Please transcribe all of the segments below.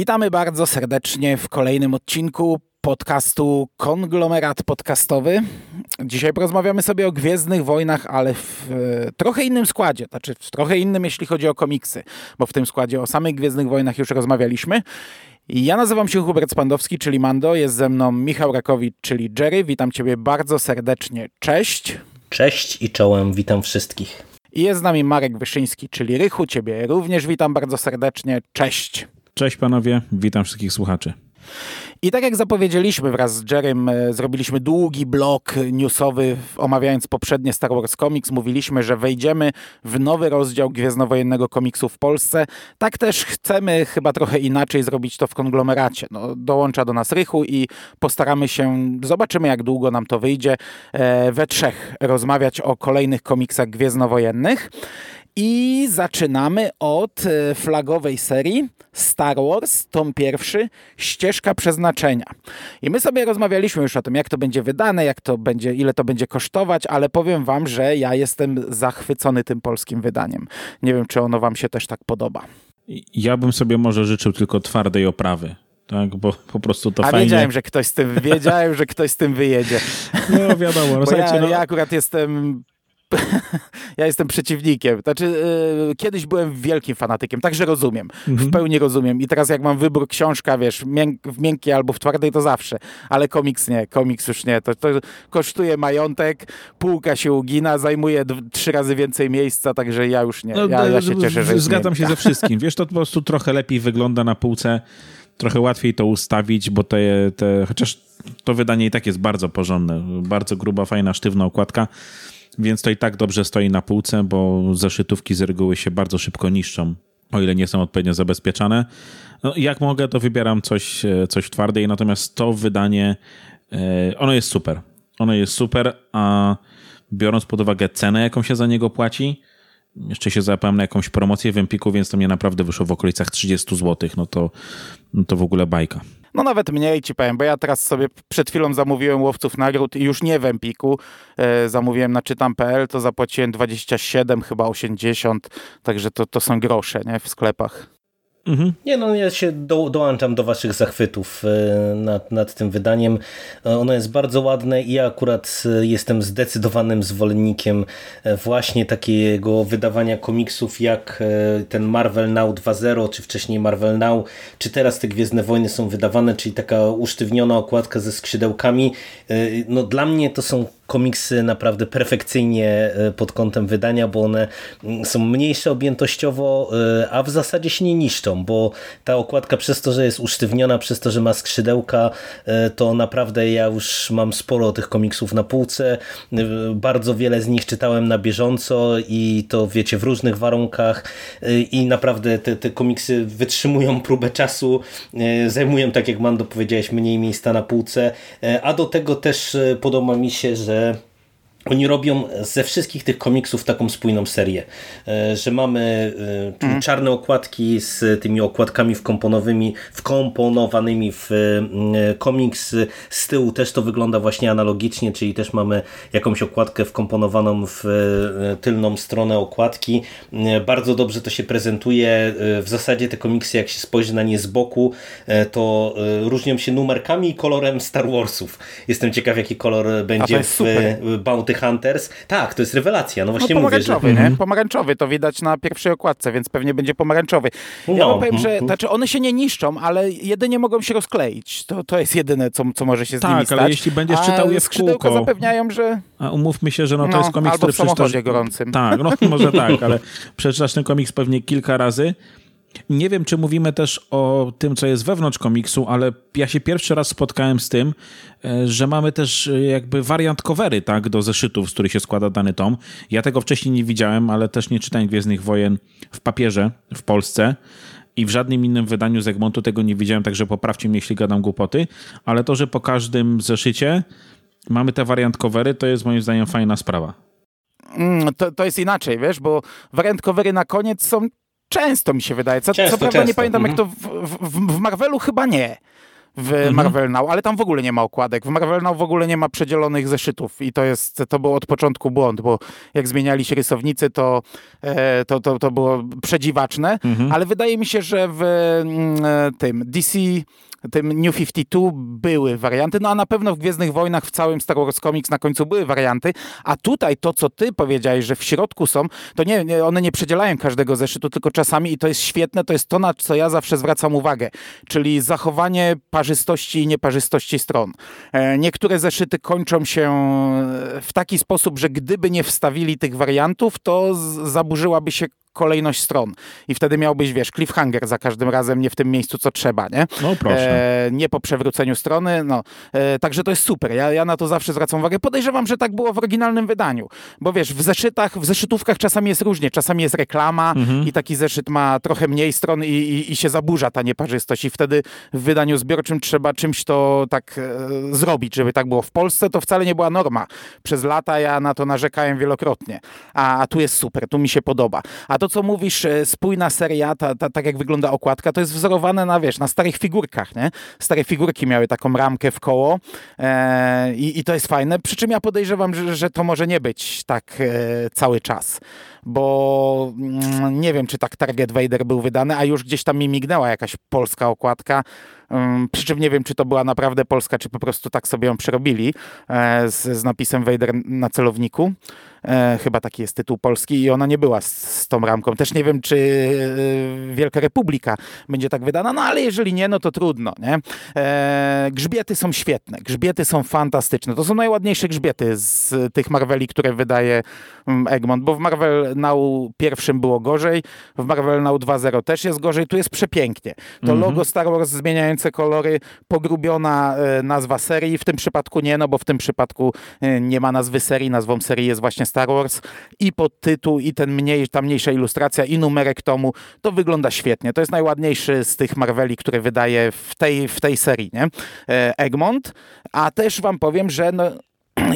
Witamy bardzo serdecznie w kolejnym odcinku podcastu Konglomerat Podcastowy. Dzisiaj porozmawiamy sobie o Gwiezdnych Wojnach, ale w e, trochę innym składzie, znaczy w trochę innym jeśli chodzi o komiksy, bo w tym składzie o samych Gwiezdnych Wojnach już rozmawialiśmy. Ja nazywam się Hubert Spandowski, czyli Mando, jest ze mną Michał Rakowicz, czyli Jerry. Witam Ciebie bardzo serdecznie. Cześć. Cześć i czołem, witam wszystkich. I jest z nami Marek Wyszyński, czyli Rychu. Ciebie również witam bardzo serdecznie. Cześć. Cześć panowie, witam wszystkich słuchaczy. I tak jak zapowiedzieliśmy wraz z Jerem, e, zrobiliśmy długi blok newsowy omawiając poprzednie Star Wars Comics. Mówiliśmy, że wejdziemy w nowy rozdział Gwiezdnowojennego komiksu w Polsce. Tak też chcemy chyba trochę inaczej zrobić to w konglomeracie. No, dołącza do nas Rychu i postaramy się, zobaczymy jak długo nam to wyjdzie, e, we trzech rozmawiać o kolejnych komiksach gwiezdnowojennych. I zaczynamy od e, flagowej serii Star Wars, tom pierwszy, Ścieżka Przeznaczenia. I my sobie rozmawialiśmy już o tym, jak to będzie wydane, jak to będzie, ile to będzie kosztować, ale powiem wam, że ja jestem zachwycony tym polskim wydaniem. Nie wiem, czy ono wam się też tak podoba. Ja bym sobie może życzył tylko twardej oprawy tak, bo po prostu to A fajnie. wiedziałem, że ktoś z tym, wiedziałem, że ktoś z tym wyjedzie. No wiadomo, no, ja, no. ja akurat jestem ja jestem przeciwnikiem. Znaczy, yy, kiedyś byłem wielkim fanatykiem, także rozumiem. Mhm. W pełni rozumiem. I teraz jak mam wybór książka, wiesz, mięk w miękkiej albo w twardej, to zawsze. Ale komiks nie, komiks już nie. To, to kosztuje majątek, półka się ugina, zajmuje trzy razy więcej miejsca, także ja już nie. Ja, ja się cieszę, że Zgadzam się ze wszystkim. Wiesz, to po prostu trochę lepiej wygląda na półce trochę łatwiej to ustawić, bo te, te, chociaż to wydanie i tak jest bardzo porządne, bardzo gruba, fajna, sztywna okładka, więc to i tak dobrze stoi na półce, bo zeszytówki z reguły się bardzo szybko niszczą, o ile nie są odpowiednio zabezpieczane. No, jak mogę, to wybieram coś, e, coś twardej, natomiast to wydanie, e, ono jest super. Ono jest super, a biorąc pod uwagę cenę, jaką się za niego płaci, jeszcze się załapałem na jakąś promocję w Empiku, więc to mnie naprawdę wyszło w okolicach 30 zł. No to, no to w ogóle bajka. No nawet mniej ci powiem, bo ja teraz sobie przed chwilą zamówiłem łowców nagród i już nie w Empiku, e, zamówiłem na czytam.pl, to zapłaciłem 27, chyba 80, także to, to są grosze nie, w sklepach. Mhm. Nie no, ja się do, dołączam do waszych zachwytów e, nad, nad tym wydaniem. E, ono jest bardzo ładne i ja akurat e, jestem zdecydowanym zwolennikiem właśnie takiego wydawania komiksów jak ten Marvel Now 2.0, czy wcześniej Marvel Now, czy teraz te Gwiezdne Wojny są wydawane, czyli taka usztywniona okładka ze skrzydełkami. No dla mnie to są komiksy naprawdę perfekcyjnie e, pod kątem wydania, bo one mm, są mniejsze objętościowo, e, a w zasadzie się nie niszczą, bo ta okładka przez to, że jest usztywniona, przez to, że ma skrzydełka, e, to naprawdę ja już mam sporo tych komiksów na półce. Bardzo wiele z nich czytałem na bieżąco i to wiecie w różnych warunkach i naprawdę te, te komiksy wytrzymują próbę czasu, zajmują, tak jak Mando powiedziałeś, mniej miejsca na półce, a do tego też podoba mi się, że Uh, oni robią ze wszystkich tych komiksów taką spójną serię, e, że mamy mm. czarne okładki z tymi okładkami wkomponowymi, wkomponowanymi w e, komiks. Z tyłu też to wygląda właśnie analogicznie, czyli też mamy jakąś okładkę wkomponowaną w tylną stronę okładki. Bardzo dobrze to się prezentuje. W zasadzie te komiksy, jak się spojrzy na nie z boku, to różnią się numerkami i kolorem Star Warsów. Jestem ciekaw, jaki kolor będzie w Bounty Hunters. Tak, to jest rewelacja. No właśnie no, pomarańczowy, mówię, że... nie? Mhm. Pomarańczowy, to widać na pierwszej okładce, więc pewnie będzie pomarańczowy. Ja no. powiem, że mhm. znaczy one się nie niszczą, ale jedynie mogą się rozkleić. To, to jest jedyne, co, co może się z tak, nimi stać. ale jeśli będziesz czytał je w kółko... zapewniają, że... A umówmy się, że no, to no, jest komiks, albo który w samochodzie gorącym. Tak, no może tak, ale przeczytasz ten komiks pewnie kilka razy nie wiem, czy mówimy też o tym, co jest wewnątrz komiksu, ale ja się pierwszy raz spotkałem z tym, e, że mamy też e, jakby wariant covery, tak, do zeszytów, z których się składa dany tom. Ja tego wcześniej nie widziałem, ale też nie czytałem Gwiezdnych Wojen w papierze w Polsce i w żadnym innym wydaniu z Egmontu tego nie widziałem, także poprawcie mnie, jeśli gadam głupoty, ale to, że po każdym zeszycie mamy te wariant covery, to jest moim zdaniem fajna sprawa. Mm, to, to jest inaczej, wiesz, bo wariant covery na koniec są często mi się wydaje. Co, często, co prawda często. nie pamiętam mhm. jak to w, w, w, Marvelu chyba nie. w mhm. Marvel Now, ale tam w ogóle nie ma okładek. W Marvel Now w ogóle nie ma przedzielonych zeszytów i to jest, to był od początku błąd, bo jak zmieniali się rysownicy, to, e, to, to, to było przedziwaczne, mhm. ale wydaje mi się, że w mm, e, tym DC tym New 52 były warianty, no a na pewno w Gwiezdnych Wojnach, w całym Star Wars Comics na końcu były warianty, a tutaj to, co ty powiedziałeś, że w środku są, to nie, nie one nie przedzielają każdego zeszytu, tylko czasami i to jest świetne, to jest to, na co ja zawsze zwracam uwagę, czyli zachowanie parzystości i nieparzystości stron. E, niektóre zeszyty kończą się w taki sposób, że gdyby nie wstawili tych wariantów, to zaburzyłaby się kolejność stron. I wtedy miałbyś, wiesz, cliffhanger za każdym razem, nie w tym miejscu, co trzeba, nie? No proszę. E, nie po przewróceniu strony, no. E, także to jest super. Ja, ja na to zawsze zwracam uwagę. Podejrzewam, że tak było w oryginalnym wydaniu. Bo wiesz, w zeszytach, w zeszytówkach czasami jest różnie. Czasami jest reklama mhm. i taki zeszyt ma trochę mniej stron i, i, i, się zaburza ta nieparzystość. I wtedy w wydaniu zbiorczym trzeba czymś to tak e, zrobić, żeby tak było. W Polsce to wcale nie była norma. Przez lata ja na to narzekałem wielokrotnie. A, a tu jest super, tu mi się podoba. A to, co mówisz, e, spójna seria, ta, ta, tak jak wygląda okładka, to jest wzorowane na, wiesz, na starych figurkach, nie? Stare figurki miały taką ramkę w koło e, i, i, to jest fajne, przy czym ja podejrzewam, że, że to może nie być tak e, cały czas, bo mm, nie wiem, czy tak Target Vader był wydany, a już gdzieś tam mi mignęła jakaś polska okładka, przy czym nie wiem, czy to była naprawdę polska, czy po prostu tak sobie ją przerobili e, z, z napisem Vader na celowniku. E, chyba taki jest tytuł polski i ona nie była z, z tą ramką. Też nie wiem, czy e, Wielka Republika będzie tak wydana, no ale jeżeli nie, no to trudno, nie? E, grzbiety są świetne, grzbiety są fantastyczne. To są najładniejsze grzbiety z tych Marveli, które wydaje mm, Egmont, bo w Marvel Now pierwszym było gorzej, w Marvel Now 2.0 też jest gorzej, tu jest przepięknie. To mhm. logo Star Wars kolory, pogrubiona e, nazwa serii, w tym przypadku nie, no bo w tym przypadku e, nie ma nazwy serii, nazwą serii jest właśnie Star Wars. I podtytuł, i ten mniej, ta mniejsza ilustracja, i numerek tomu, to wygląda świetnie. To jest najładniejszy z tych Marveli, które wydaje w tej, w tej serii, nie? E, Egmont, a też wam powiem, że no,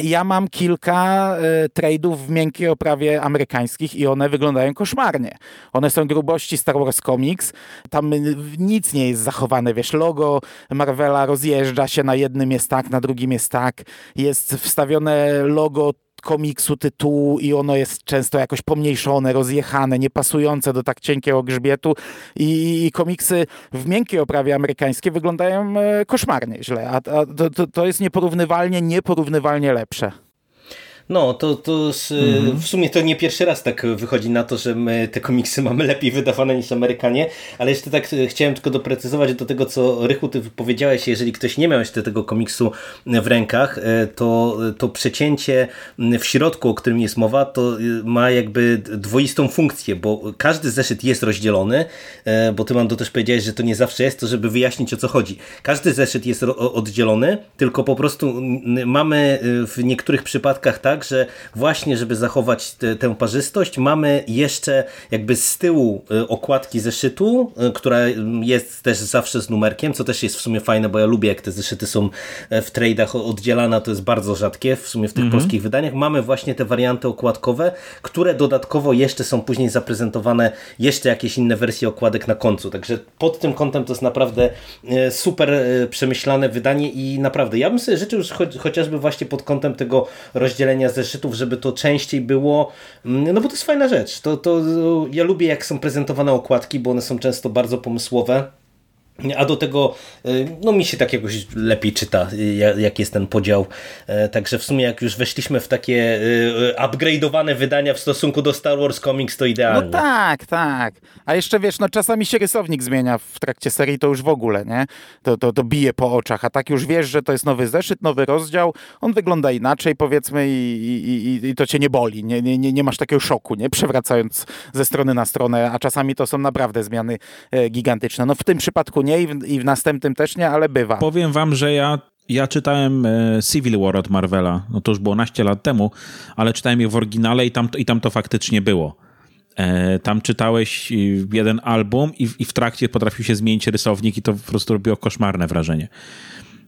ja mam kilka y, trade'ów w miękkiej oprawie amerykańskich i one wyglądają koszmarnie. One są grubości Star Wars Comics, tam nic nie jest zachowane, wiesz, logo Marvela rozjeżdża się, na jednym jest tak, na drugim jest tak, jest wstawione logo komiksu, tytułu i ono jest często jakoś pomniejszone, rozjechane, niepasujące do tak cienkiego grzbietu i, i komiksy w miękkiej oprawie amerykańskiej wyglądają e, koszmarnie źle, a, a to, to jest nieporównywalnie, nieporównywalnie lepsze. No, to, to mhm. w sumie to nie pierwszy raz tak wychodzi na to, że my te komiksy mamy lepiej wydawane niż Amerykanie, ale jeszcze tak e, chciałem tylko doprecyzować do tego, co Rychu, ty powiedziałeś, jeżeli ktoś nie miał jeszcze tego komiksu w rękach, e, to, to przecięcie w środku, o którym jest mowa, to ma jakby dwoistą funkcję, bo każdy zeszyt jest rozdzielony, bo ty mam to też powiedziałeś, że to nie zawsze jest to, żeby wyjaśnić o co chodzi. Każdy zeszyt jest oddzielony, tylko po prostu mamy w niektórych przypadkach tak, tak, że właśnie, żeby zachować te, tę parzystość, mamy jeszcze jakby z tyłu y, okładki zeszytu, y, która jest też zawsze z numerkiem, co też jest w sumie fajne, bo ja lubię, jak te zeszyty są e, w tradeach oddzielane, to jest bardzo rzadkie w sumie w tych mhm. polskich wydaniach. Mamy właśnie te warianty okładkowe, które dodatkowo jeszcze są później zaprezentowane, jeszcze jakieś inne wersje okładek na końcu. Także pod tym kątem to jest naprawdę e, super e, przemyślane wydanie i naprawdę ja bym sobie życzył chociażby właśnie pod kątem tego rozdzielenia zeszytów, żeby to częściej było, mm, no bo to jest fajna rzecz. To, to, ja lubię jak są prezentowane okładki, bo one są często bardzo pomysłowe. A do tego, y, no mi się tak jakoś lepiej czyta, y, jak jest ten podział. E, także w sumie jak już weszliśmy w takie y, upgrade'owane wydania w stosunku do Star Wars Comics, to idealnie. No tak, tak. A jeszcze wiesz, no czasami się rysownik zmienia w trakcie serii, to już w ogóle, nie? To, to, to bije po oczach, a tak już wiesz, że to jest nowy zeszyt, nowy rozdział, on wygląda inaczej powiedzmy i, i, i to cię nie boli, nie, nie, nie masz takiego szoku, nie? Przewracając ze strony na stronę, a czasami to są naprawdę zmiany e, gigantyczne. No w tym przypadku nie i w, i w następnym też nie, ale bywa. Powiem wam, że ja ja czytałem e, Civil War od Marvela, no to już było naście lat temu, ale czytałem je w oryginale i tam, i tam to faktycznie było. E, tam czytałeś jeden album i, i w trakcie potrafił się zmienić rysownik i to po prostu robiło koszmarne wrażenie.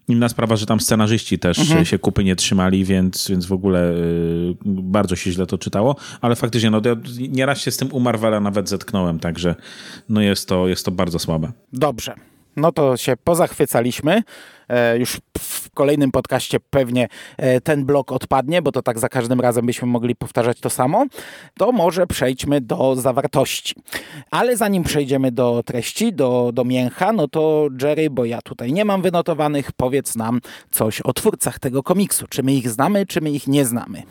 Inna sprawa, że tam scenarzyści też mhm. się kupy nie trzymali, więc, więc w ogóle y, bardzo się źle to czytało, ale faktycznie no, ja nieraz się z tym u Marvela nawet zetknąłem, także no jest to, jest to bardzo słabe. Dobrze. No to się pozachwycaliśmy. E, już w kolejnym podcaście pewnie e, ten blok odpadnie, bo to tak za każdym razem byśmy mogli powtarzać to samo. To może przejdźmy do zawartości. Ale zanim przejdziemy do treści, do, do mięcha, no to Jerry, bo ja tutaj nie mam wynotowanych, powiedz nam coś o twórcach tego komiksu. Czy my ich znamy, czy my ich nie znamy?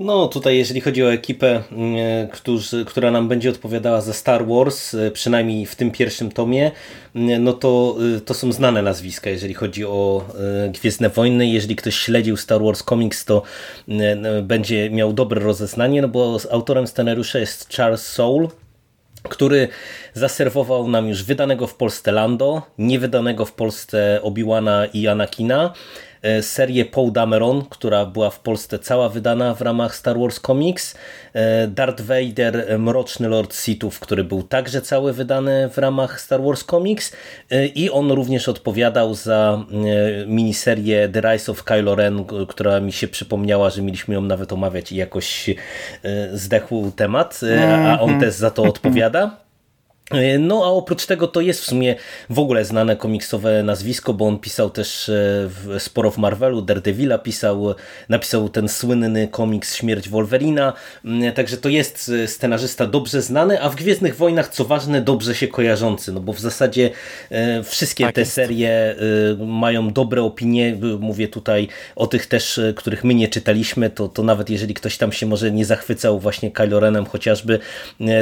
No tutaj jeżeli chodzi o ekipę, mm, którzy, która nam będzie odpowiadała za Star Wars, e, przynajmniej w tym pierwszym tomie, mm, no to, e, to są znane nazwiska, jeżeli chodzi o e, Gwiezdne Wojny. Jeżeli ktoś śledził Star Wars Comics, to będzie miał dobre rozeznanie, no bo autorem scenariusza jest Charles Soule, który zaserwował nam już wydanego w Polsce Lando, niewydanego w Polsce Obi-Wana i Anakina, E, serię Paul Dameron, która była w Polsce cała wydana w ramach Star Wars Comics, e, Darth Vader, e, Mroczny Lord Sithów, który był także cały wydany w ramach Star Wars Comics i on również odpowiadał za miniserię The Rise of Kylo Ren, która mi się przypomniała, że mieliśmy ją nawet omawiać i jakoś zdechł temat, a on mm. też za to odpowiada. E, no a oprócz tego to jest w sumie w ogóle znane komiksowe nazwisko, bo on pisał też e, sporo w Marvelu, Daredevila pisał, napisał ten słynny komiks Śmierć Wolverina, mm, także to jest e, scenarzysta dobrze znany, a w Gwiezdnych Wojnach co ważne dobrze się kojarzący, no bo w zasadzie wszystkie tak te jest. serie mają dobre opinie, mówię tutaj o tych też, których my nie czytaliśmy, to, to nawet jeżeli ktoś tam się może nie zachwycał właśnie Kylo Renem chociażby,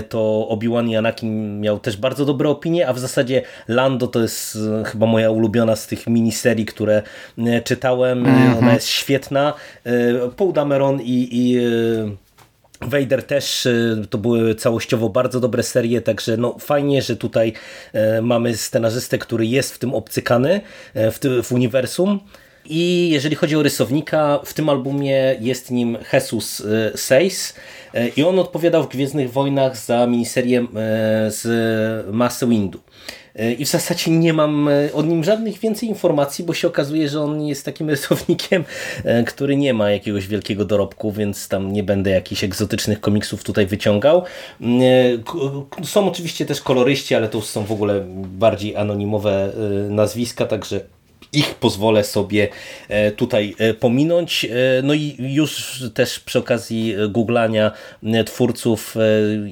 to Obi-Wan i Anakin miał też bardzo dobre opinie, a w zasadzie Lando to jest e, chyba moja ulubiona z tych miniserii, które e, czytałem. Mm -hmm. Ona jest świetna. Paul Dameron i, i Vader też to były całościowo bardzo dobre serie, także no fajnie, że tutaj mamy scenarzystę, który jest w tym obcykany w, tym, w uniwersum. I jeżeli chodzi o rysownika, w tym albumie jest nim Jesus Seis e, i on odpowiadał w Gwiezdnych Wojnach za miniserię e, z Mass Windu. I w zasadzie nie mam o nim żadnych więcej informacji, bo się okazuje, że on jest takim rysownikiem, który nie ma jakiegoś wielkiego dorobku, więc tam nie będę jakichś egzotycznych komiksów tutaj wyciągał. Są oczywiście też koloryści, ale to są w ogóle bardziej anonimowe nazwiska, także ich pozwolę sobie e, tutaj e, pominąć. E, no i już też przy okazji googlania twórców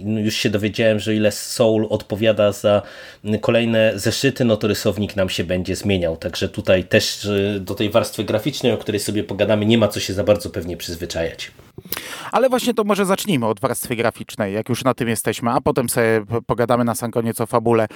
już się dowiedziałem, że ile Soul odpowiada za kolejne zeszyty, no to rysownik nam się będzie zmieniał. Także tutaj też do tej warstwy graficznej, o której sobie pogadamy, nie ma co się za bardzo pewnie przyzwyczajać. Ale właśnie to może zacznijmy od warstwy graficznej, jak już na tym jesteśmy, a potem sobie pogadamy na sam koniec o fabule.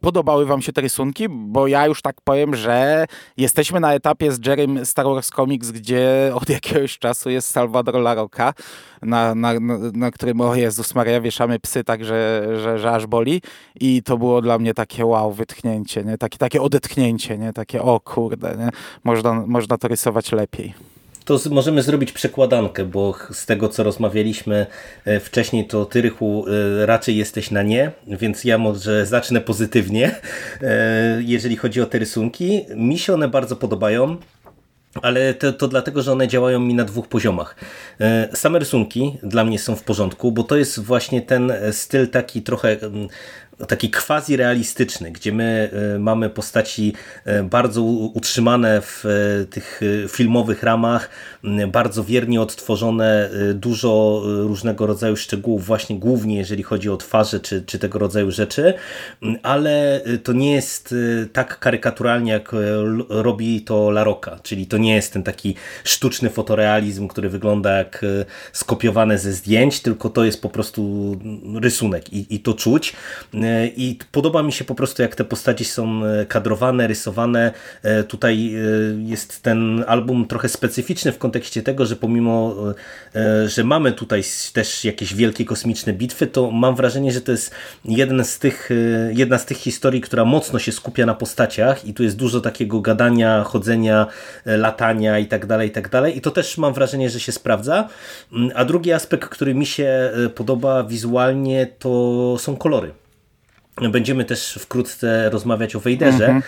Podobały wam się te rysunki? Bo ja już tak powiem, że jesteśmy na etapie z Jerrym Star Wars Comics, gdzie od jakiegoś czasu jest Salvador LaRocca, na, na, na, na którym, o Jezus Maria, wieszamy psy tak, że, że, że aż boli i to było dla mnie takie wow, wytchnięcie, nie? Takie, takie odetchnięcie, nie? Takie o kurde, nie? Można, można to rysować lepiej to możemy zrobić przekładankę, bo z tego co rozmawialiśmy e, wcześniej, to ty Rychu e, raczej jesteś na nie, więc ja może zacznę pozytywnie, e, jeżeli chodzi o te rysunki. Mi się one bardzo podobają. Ale to, to, dlatego, że one działają mi na dwóch poziomach. Same rysunki dla mnie są w porządku, bo to jest właśnie ten styl taki trochę taki quasi realistyczny, gdzie my e, mamy postaci e, bardzo utrzymane w e, tych filmowych ramach, bardzo wiernie odtworzone, dużo różnego rodzaju szczegółów, właśnie głównie jeżeli chodzi o twarze czy, czy tego rodzaju rzeczy, ale to nie jest tak karykaturalnie jak robi to Laroka, czyli to nie jest ten taki sztuczny fotorealizm, który wygląda jak skopiowane ze zdjęć, tylko to jest po prostu rysunek i, i to czuć i podoba mi się po prostu jak te postaci są e, kadrowane, rysowane. E, tutaj e, jest ten album trochę specyficzny w kontekście tego, że pomimo, że mamy tutaj też jakieś wielkie kosmiczne bitwy, to mam wrażenie, że to jest jeden z tych, jedna z tych historii, która mocno się skupia na postaciach i tu jest dużo takiego gadania, chodzenia, latania i tak dalej, i tak dalej. I to też mam wrażenie, że się sprawdza. Mm, a drugi aspekt, który mi się podoba wizualnie, to są kolory. Będziemy też wkrótce rozmawiać o Wejderze. Mhm.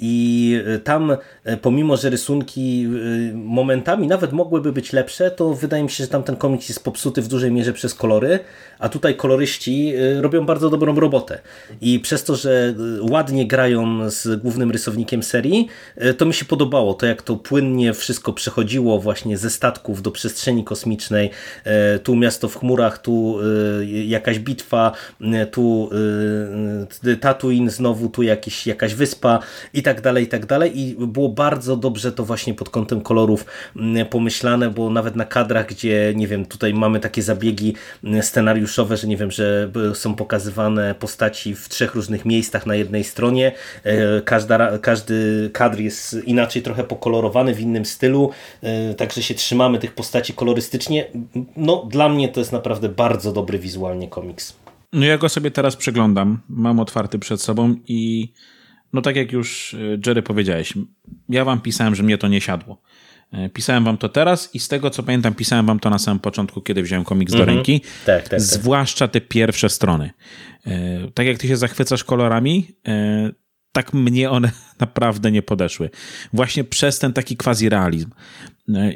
i tam pomimo, że rysunki momentami nawet mogłyby być lepsze, to wydaje mi się, że tam ten komiks jest popsuty w dużej mierze przez kolory, a tutaj koloryści robią bardzo dobrą robotę. I przez to, że ładnie grają z głównym rysownikiem serii, to mi się podobało, to jak to płynnie wszystko przechodziło właśnie ze statków do przestrzeni kosmicznej, tu miasto w chmurach, tu jakaś bitwa, tu Tatooine, znowu tu jakiś, jakaś wyspa i tak dalej, i tak dalej. I było bardzo dobrze to właśnie pod kątem kolorów mm, pomyślane, bo nawet na kadrach, gdzie nie wiem, tutaj mamy takie zabiegi mm, scenariuszowe, że nie wiem, że są pokazywane postaci w trzech różnych miejscach na jednej stronie. E, każda, każdy kadr jest inaczej trochę pokolorowany w innym stylu, e, także się trzymamy tych postaci kolorystycznie. No, dla mnie to jest naprawdę bardzo dobry wizualnie komiks. No ja go sobie teraz przeglądam, mam otwarty przed sobą i no tak jak już e, Jerry powiedziałeś, ja wam pisałem, że mnie to nie siadło. E, pisałem wam to teraz i z tego co pamiętam, pisałem wam to na samym początku, kiedy wziąłem komiks do mhm. ręki. Tak, tak, tak. Zwłaszcza te pierwsze strony. E, tak jak ty się zachwycasz kolorami, tak mnie one naprawdę nie podeszły. Właśnie przez ten taki quasi-realizm.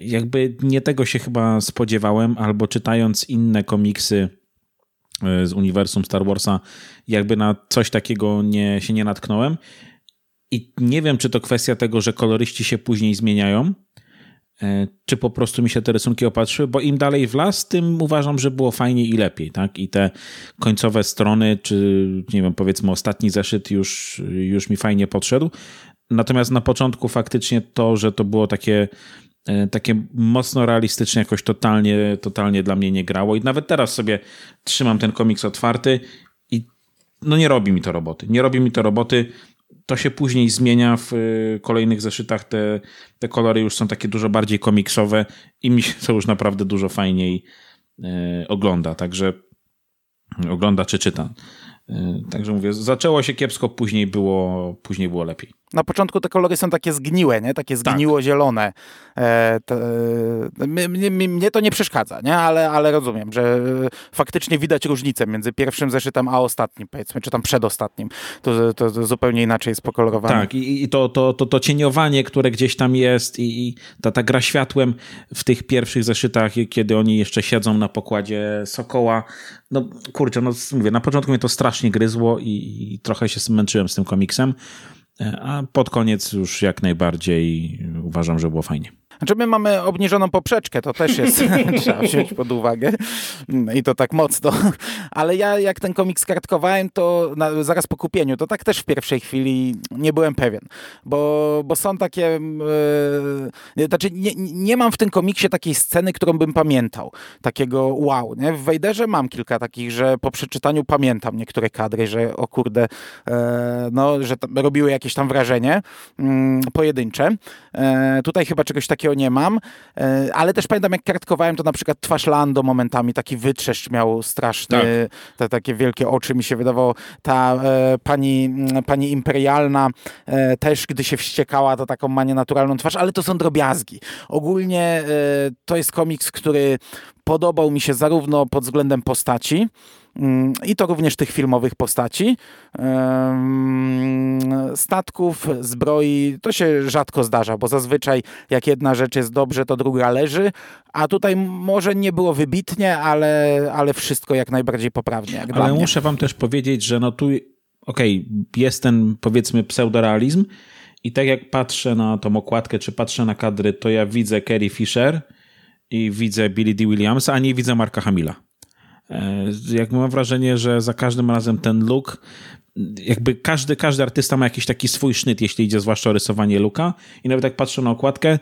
Jakby nie tego się chyba spodziewałem, albo czytając inne komiksy z uniwersum Star Warsa, jakby na coś takiego nie, się nie natknąłem. I nie wiem, czy to kwestia tego, że koloryści się później zmieniają, e, czy po prostu mi się te rysunki opatrzyły, bo im dalej w las, tym uważam, że było fajniej i lepiej, tak? I te końcowe strony, czy nie wiem, powiedzmy ostatni zeszyt już, już mi fajnie podszedł. Natomiast na początku faktycznie to, że to było takie takie mocno realistycznie jakoś totalnie, totalnie dla mnie nie grało i nawet teraz sobie trzymam ten komiks otwarty i no nie robi mi to roboty. Nie robi mi to roboty. To się później zmienia w e, kolejnych zeszytach. Te, te kolory już są takie dużo bardziej komiksowe i mi się to już naprawdę dużo fajniej e, ogląda. Także ogląda czy czyta. Także mówię, zaczęło się kiepsko, później było, później było lepiej na początku te kolory są takie zgniłe, nie? takie tak. zgniło-zielone. E, mnie, mnie, to nie przeszkadza, nie? Ale, ale rozumiem, że faktycznie widać różnicę między pierwszym zeszytem a ostatnim, powiedzmy, czy tam przedostatnim. To, to, to zupełnie inaczej jest pokolorowane. Tak, i, i to, to, to, to cieniowanie, które gdzieś tam jest i, i ta, ta gra światłem w tych pierwszych zeszytach, kiedy oni jeszcze siedzą na pokładzie Sokoła, no kurczę, no mówię, na początku mnie to strasznie gryzło i, i trochę się zmęczyłem z tym komiksem. E, a pod koniec już jak najbardziej uważam, że było fajnie. Znaczy my mamy obniżoną poprzeczkę, to też jest, trzeba wziąć pod uwagę i to tak mocno. Ale ja jak ten komiks kartkowałem, to na, zaraz po kupieniu, to tak też w pierwszej chwili nie byłem pewien, bo, bo są takie, yy, znaczy nie, nie mam w tym komiksie takiej sceny, którą bym pamiętał, takiego wow. Nie? W Wejderze mam kilka takich, że po przeczytaniu pamiętam niektóre kadry, że o kurde, yy, no, że robiły jakieś tam wrażenie yy, pojedyncze. E, tutaj chyba czegoś takiego takiego nie mam, e, ale też pamiętam jak kartkowałem, to na przykład twarz Lando momentami taki wytrzeszcz miał straszny, tak. te takie wielkie oczy mi się wydawało. Ta e, pani, pani imperialna e, też, gdy się wściekała, to taką ma nienaturalną twarz, ale to są drobiazgi. Ogólnie e, to jest komiks, który podobał mi się zarówno pod względem postaci, mm, i to również tych filmowych postaci. Statków, zbroi, to się rzadko zdarza, bo zazwyczaj jak jedna rzecz jest dobrze, to druga leży, a tutaj może nie było wybitnie, ale, ale wszystko jak najbardziej poprawnie. ale muszę wam też powiedzieć, że no tu okej, okay, jest ten powiedzmy pseudorealizm i tak jak patrzę na tą okładkę, czy patrzę na kadry, to ja widzę Carrie Fisher, i widzę Billy D. Williamsa, a nie widzę Marka Hamila. E, jak mam wrażenie, że za każdym razem ten look, jakby każdy, każdy artysta ma jakiś taki swój sznyt, jeśli idzie zwłaszcza o rysowanie looka i nawet jak patrzę na okładkę,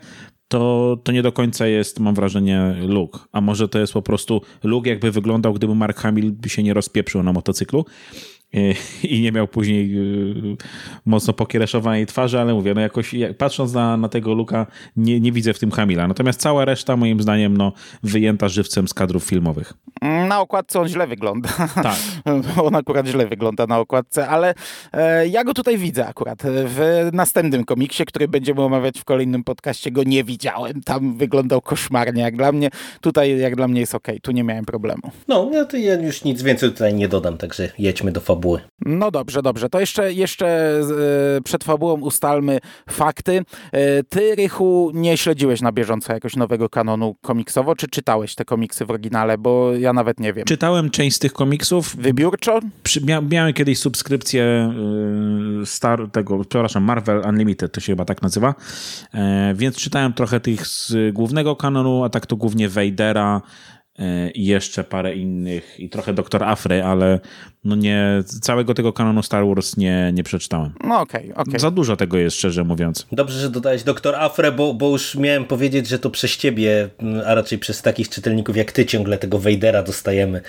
to, to nie do końca jest, mam wrażenie, look. A może to jest po prostu look, jakby wyglądał, gdyby Mark Hamill się nie rozpieprzył na motocyklu i nie miał później y, mocno pokiereszowanej twarzy, ale mówię, no jakoś patrząc na, na tego Luka nie, nie widzę w tym Hamila. Natomiast cała reszta moim zdaniem no, wyjęta żywcem z kadrów filmowych. Na okładce on źle wygląda. Tak. on akurat źle wygląda na okładce, ale e, ja go tutaj widzę akurat. W następnym komiksie, który będziemy omawiać w kolejnym podcaście, go nie widziałem. Tam wyglądał koszmarnie. Jak dla mnie, tutaj jak dla mnie jest ok. Tu nie miałem problemu. No, ja, to ja już nic więcej tutaj nie dodam, także jedźmy do fabuły. No dobrze, dobrze. To jeszcze, jeszcze e, przed fabułą ustalmy fakty. E, ty, Rychu, nie śledziłeś na bieżąco jakoś nowego kanonu komiksowo, czy czytałeś te komiksy w oryginale? Bo ja nawet nie wiem. Czytałem część z tych komiksów. Wybiórczo? Przy, mia, miałem kiedyś subskrypcję y, Star, tego, przepraszam, Marvel Unlimited, to się chyba tak nazywa, e, więc czytałem trochę tych z głównego kanonu, a tak to głównie Vadera, i jeszcze parę innych i trochę Doktor Afry, ale no nie, całego tego kanonu Star Wars nie, nie przeczytałem. No okej, okay, okej. Okay. Za dużo tego jest, szczerze mówiąc. Dobrze, że dodałeś Doktor Afrę, bo, bo już miałem powiedzieć, że to przez ciebie, a raczej przez takich czytelników jak ty ciągle tego Vadera dostajemy,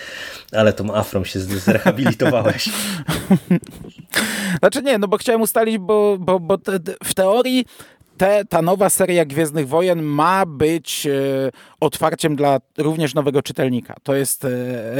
ale tą Afrą się zrehabilitowałeś. znaczy nie, no bo chciałem ustalić, bo, bo, bo te, w teorii te, ta nowa seria Gwiezdnych Wojen ma być e, otwarciem dla również nowego czytelnika. To jest e,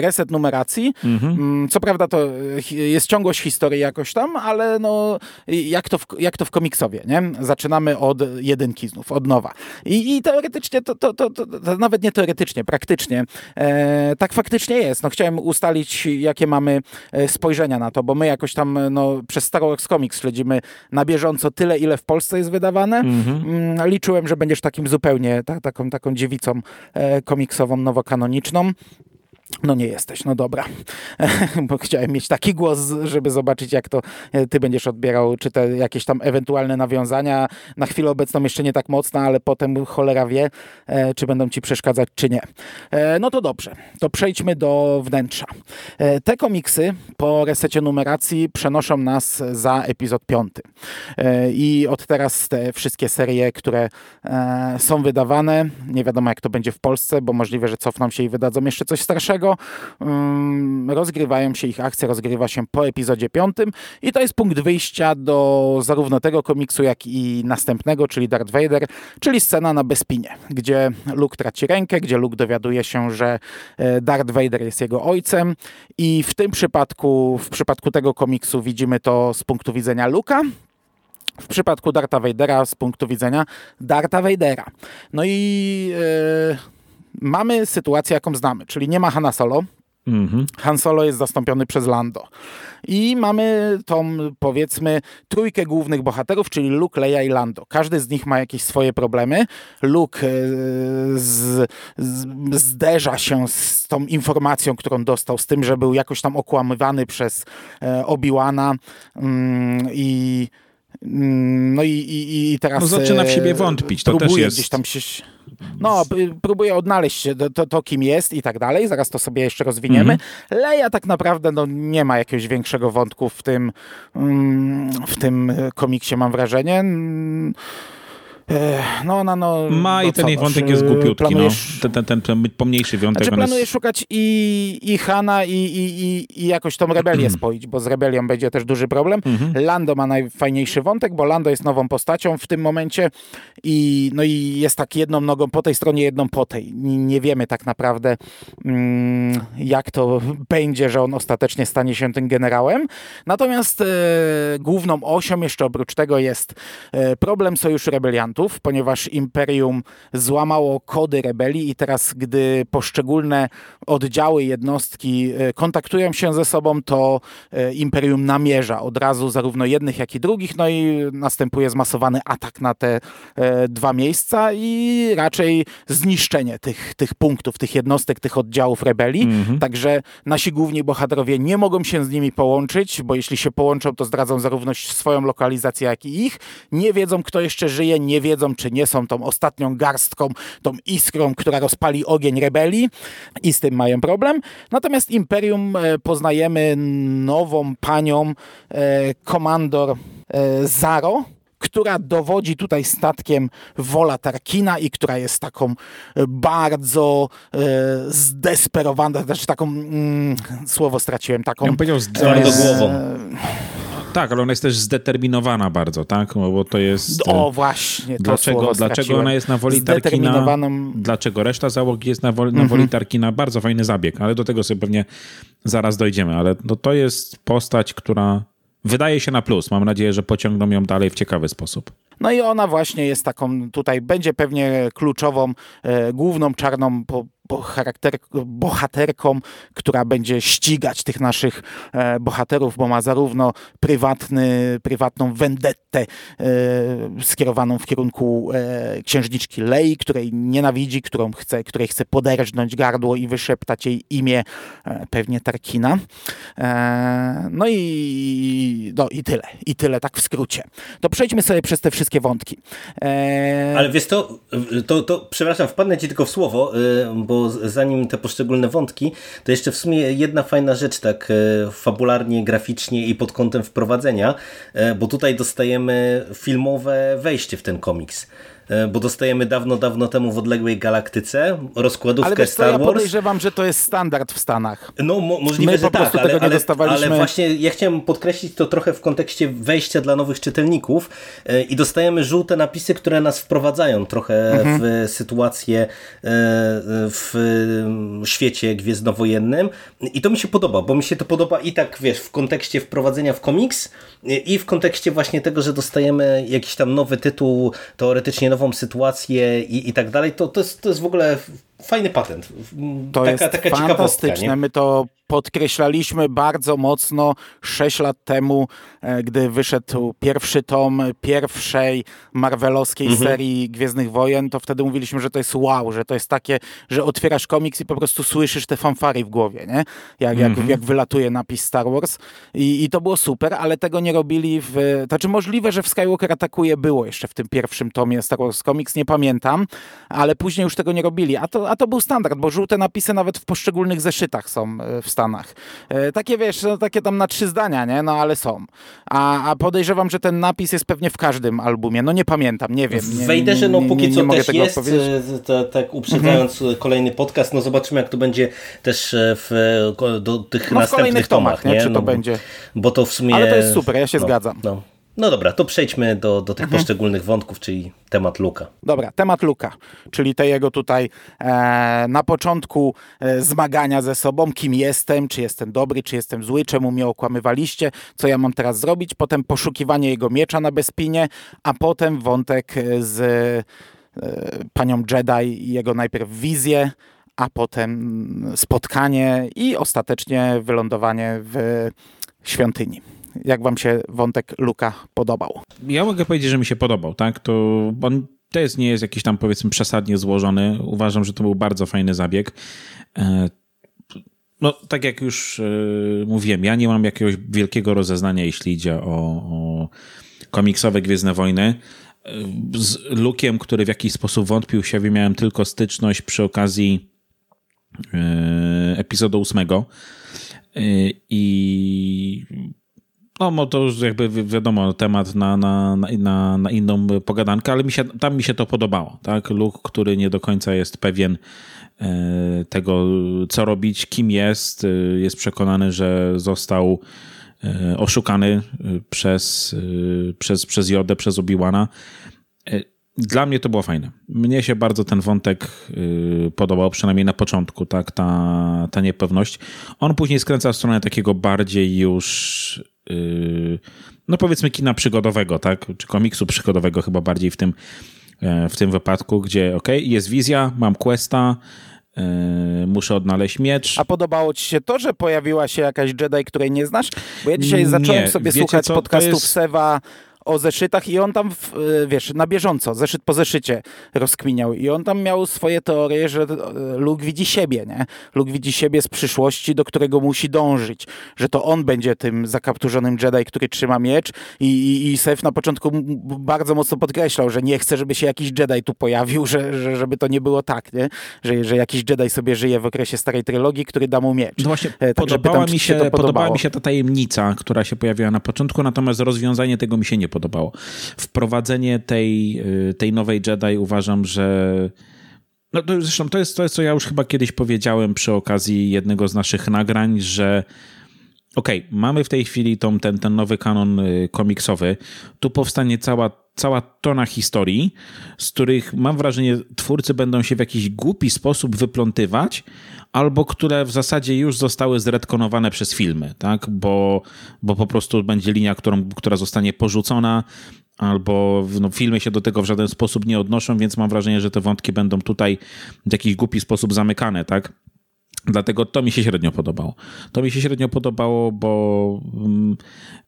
reset numeracji. Mhm. Mm, co prawda to e, jest ciągłość historii jakoś tam, ale no, jak, to w, jak to w komiksowie, nie? Zaczynamy od jedynki znów, od nowa. I, i teoretycznie, to, to, to, to, nawet nie teoretycznie, praktycznie, e, tak faktycznie jest. No, chciałem ustalić, jakie mamy e, spojrzenia na to, bo my jakoś tam no, przez Star Wars Comics śledzimy na bieżąco tyle, ile w Polsce jest wydawane, Mhm. Liczyłem, że będziesz takim zupełnie, ta, taką, taką dziewicą komiksową, nowokanoniczną. No nie jesteś, no dobra. Bo chciałem mieć taki głos, żeby zobaczyć, jak to e, ty będziesz odbierał, czy te jakieś tam ewentualne nawiązania. Na chwilę obecną jeszcze nie tak mocno, ale potem cholera wie, e, czy będą ci przeszkadzać, czy nie. E, no to dobrze, to przejdźmy do wnętrza. Te komiksy po resecie numeracji przenoszą nas za epizod piąty. I od teraz te wszystkie serie, które są wydawane, nie wiadomo jak to będzie w Polsce, bo możliwe, że cofną się i wydadzą jeszcze coś starszego, rozgrywają się, ich akcja rozgrywa się po epizodzie piątym i to jest punkt wyjścia do zarówno tego komiksu, jak i następnego, czyli Darth Vader, czyli scena na Bespinie, gdzie Luke traci rękę, gdzie Luke dowiaduje się, że e, Darth Vader jest jego ojcem i w tym przypadku, w przypadku tego komiksu widzimy to z punktu widzenia Luka, w przypadku Darta Vadera z punktu widzenia Darta Vadera. No i... Yy mamy sytuację, jaką znamy, czyli nie ma Hanna Solo. Mhm. Han Solo jest zastąpiony przez Lando. I mamy tą, powiedzmy, trójkę głównych bohaterów, czyli Luke, Leia i Lando. Każdy z nich ma jakieś swoje problemy. Luke e, z, z, zderza się z tą informacją, którą dostał, z tym, że był jakoś tam okłamywany przez e, Obi-Wana mm, i no i, i, i teraz... No zaczyna w siebie e, wątpić, to też jest... gdzieś tam się no, próbuje odnaleźć to, to, kim jest i tak dalej. Zaraz to sobie jeszcze rozwiniemy. Mhm. Leia tak naprawdę no, nie ma jakiegoś większego wątku w tym, mm, w tym komiksie, mam wrażenie. No, no, no, Ma no i ten jej wątek jest głupiutki, no. planujesz... no. ten, ten, ten, pomniejszy wątek. Znaczy planujesz jest... szukać i, i Hana i, i, i, i jakoś tą rebelię spoić, bo z rebelią będzie też duży problem. Mhm. Lando ma najfajniejszy wątek, bo Lando jest nową postacią w tym momencie i, no i jest tak jedną nogą po tej stronie, jedną po tej. Nie wiemy tak naprawdę mm, jak to będzie, że on ostatecznie stanie się tym generałem. Natomiast e, główną osią jeszcze oprócz tego jest e, problem sojuszu rebeliantów ponieważ Imperium złamało kody rebelii i teraz, gdy poszczególne oddziały, jednostki e, kontaktują się ze sobą, to e, Imperium namierza od razu zarówno jednych, jak i drugich, no i następuje zmasowany atak na te e, dwa miejsca i raczej zniszczenie tych, tych punktów, tych jednostek, tych oddziałów rebelii. Mhm. Także nasi główni bohaterowie nie mogą się z nimi połączyć, bo jeśli się połączą, to zdradzą zarówno swoją lokalizację, jak i ich. Nie wiedzą, kto jeszcze żyje, nie wiedzą, wiedzą, czy nie są tą ostatnią garstką, tą iskrą, która rozpali ogień rebelii i z tym mają problem. Natomiast Imperium e, poznajemy nową panią, e, komandor e, Zaro, która dowodzi tutaj statkiem Wola Tarkina i która jest taką bardzo e, zdesperowaną, znaczy taką, mm, słowo straciłem, taką... Ja powiedział z, e, głową Tak, ale ona jest też zdeterminowana bardzo, tak? Bo to jest... O, właśnie, to dlaczego, dlaczego ona jest na woli Tarkina? Dlaczego reszta załogi jest na woli, na woli mhm. Tarkina? Bardzo fajny zabieg, ale do tego sobie pewnie zaraz dojdziemy. Ale no, to jest postać, która wydaje się na plus. Mam nadzieję, że pociągną ją dalej w ciekawy sposób. No i ona właśnie jest taką tutaj, będzie pewnie kluczową, e, główną czarną po, bohater, bohaterką, która będzie ścigać tych naszych e, bohaterów, bo ma zarówno prywatny, prywatną vendettę e, skierowaną w kierunku e, księżniczki Lei, której nienawidzi, którą chce, której chce poderżnąć gardło i wyszeptać jej imię, pewnie Tarkina. No i, no i tyle. I tyle, tak w skrócie. To przejdźmy sobie przez te wszystkie wątki. Ale wiesz to, to, to przepraszam, wpadnę ci tylko w słowo, bo zanim te poszczególne wątki, to jeszcze w sumie jedna fajna rzecz tak e, fabularnie, graficznie i pod kątem wprowadzenia, e, bo tutaj dostajemy filmowe wejście w ten komiks. E, bo dostajemy dawno, dawno temu w odległej galaktyce rozkładówkę ale Star Wars. ja podejrzewam, że to jest standard w Stanach. No mo możliwe, My że tak, ale, ale, ale, właśnie ja chciałem podkreślić to trochę w kontekście wejścia dla nowych czytelników e, i dostajemy żółte napisy, które nas wprowadzają trochę mhm. w sytuację e, w świecie gwiezdnowojennym i to mi się podoba, bo mi się to podoba i tak, wiesz, w kontekście wprowadzenia w komiks i w kontekście właśnie tego, że dostajemy jakiś tam nowy tytuł, teoretycznie nową sytuację i, i tak dalej, to, to, jest, to jest w ogóle fajny patent. To taka, jest taka fantastyczne. My to podkreślaliśmy bardzo mocno 6 lat temu, e, gdy wyszedł pierwszy tom pierwszej marvelowskiej mhm. serii Gwiezdnych Wojen, to wtedy mówiliśmy, że to jest wow, że to jest takie, że otwierasz komiks i po prostu słyszysz te fanfary w głowie, nie? Jak, jak, mhm. jak wylatuje napis Star Wars. I, I to było super, ale tego nie robili w... To znaczy możliwe, że w Skywalker atakuje było jeszcze w tym pierwszym tomie Star Wars Comics, nie pamiętam, ale później już tego nie robili. A to, a to był standard, bo żółte napisy nawet w poszczególnych zeszytach są e, w Stanach. E, takie wiesz, no, takie tam na trzy zdania, nie? No ale są. A, a podejrzewam, że ten napis jest pewnie w każdym albumie. No nie pamiętam, nie wiem. W Wejderze no póki nie, co też jest, to, tak uprzedzając mhm. kolejny podcast, no zobaczymy jak to będzie też e, w, do tych no, następnych tomach, nie? nie? Czy no, to będzie. Bo to w sumie... Ale to jest super, ja się no, zgadzam. No. No dobra, to przejdźmy do, do tych mhm. poszczególnych wątków, czyli temat Luka. Dobra, temat Luka, czyli te jego tutaj e, na początku e, zmagania ze sobą, kim jestem, czy jestem dobry, czy jestem zły, czemu mnie okłamywaliście, co ja mam teraz zrobić, potem poszukiwanie jego miecza na Bespinie, a potem wątek z e, panią Jedi i jego najpierw wizję, a potem spotkanie i ostatecznie wylądowanie w świątyni jak wam się wątek Luka podobał? Ja mogę powiedzieć, że mi się podobał, tak? To on jest, nie jest jakiś tam powiedzmy przesadnie złożony. Uważam, że to był bardzo fajny zabieg. E, no, tak jak już e, mówiłem, ja nie mam jakiegoś wielkiego rozeznania, jeśli idzie o, o komiksowe Gwiezdne Wojny. E, z Lukiem, który w jakiś sposób wątpił siebie, miałem tylko styczność przy okazji epizodu ósmego. I no, to już jakby wiadomo, temat na, na, na, na inną pogadankę, ale mi się, tam mi się to podobało. Tak? Luke, który nie do końca jest pewien e, tego, co robić, kim jest, e, jest przekonany, że został e, oszukany przez, przez, przez Jodę, przez Obi-Wana. Dla mnie to było fajne. Mnie się bardzo ten wątek podobał, przynajmniej na początku, tak, ta, ta niepewność. On później skręca w stronę takiego bardziej już no powiedzmy kina przygodowego, tak? Czy komiksu przygodowego chyba bardziej w tym, e, w tym wypadku, gdzie ok, jest wizja, mam questa, e, muszę odnaleźć miecz. A podobało ci się to, że pojawiła się jakaś Jedi, której nie znasz? Bo ja dzisiaj zacząłem nie, sobie słuchać co? podcastów jest... Sewa o zeszytach i on tam, e, wiesz, na bieżąco, zeszyt po zeszycie rozkminiał i on tam miał swoje teorie, że e, Luke widzi siebie, nie? Luke widzi siebie z przyszłości, do którego musi dążyć, że to on będzie tym zakapturzonym Jedi, który trzyma miecz i, i, i Sef na początku bardzo mocno podkreślał, że nie chce, żeby się jakiś Jedi tu pojawił, że, że żeby to nie było tak, nie? Że, że jakiś Jedi sobie żyje w okresie starej trylogii, który da mu miecz. No właśnie, tak, podobała, pytam, mi się, się podobała mi się ta tajemnica, która się pojawiła na początku, natomiast rozwiązanie tego mi się nie podobało podobało. Wprowadzenie tej, y, tej nowej Jedi uważam, że no to zresztą to jest to, jest, co ja już chyba kiedyś powiedziałem przy okazji jednego z naszych nagrań, że okej, okay, mamy w tej chwili tą, ten, ten nowy kanon y, komiksowy, tu powstanie cała, cała tona historii, z których mam wrażenie twórcy będą się w jakiś głupi sposób wyplątywać, albo które w zasadzie już zostały zredkonowane przez filmy, tak? bo, bo po prostu będzie linia, którą, która zostanie porzucona, albo no, filmy się do tego w żaden sposób nie odnoszą, więc mam wrażenie, że te wątki będą tutaj w jakiś głupi sposób zamykane, tak? Dlatego to mi się średnio podobało. To mi się średnio podobało, bo um,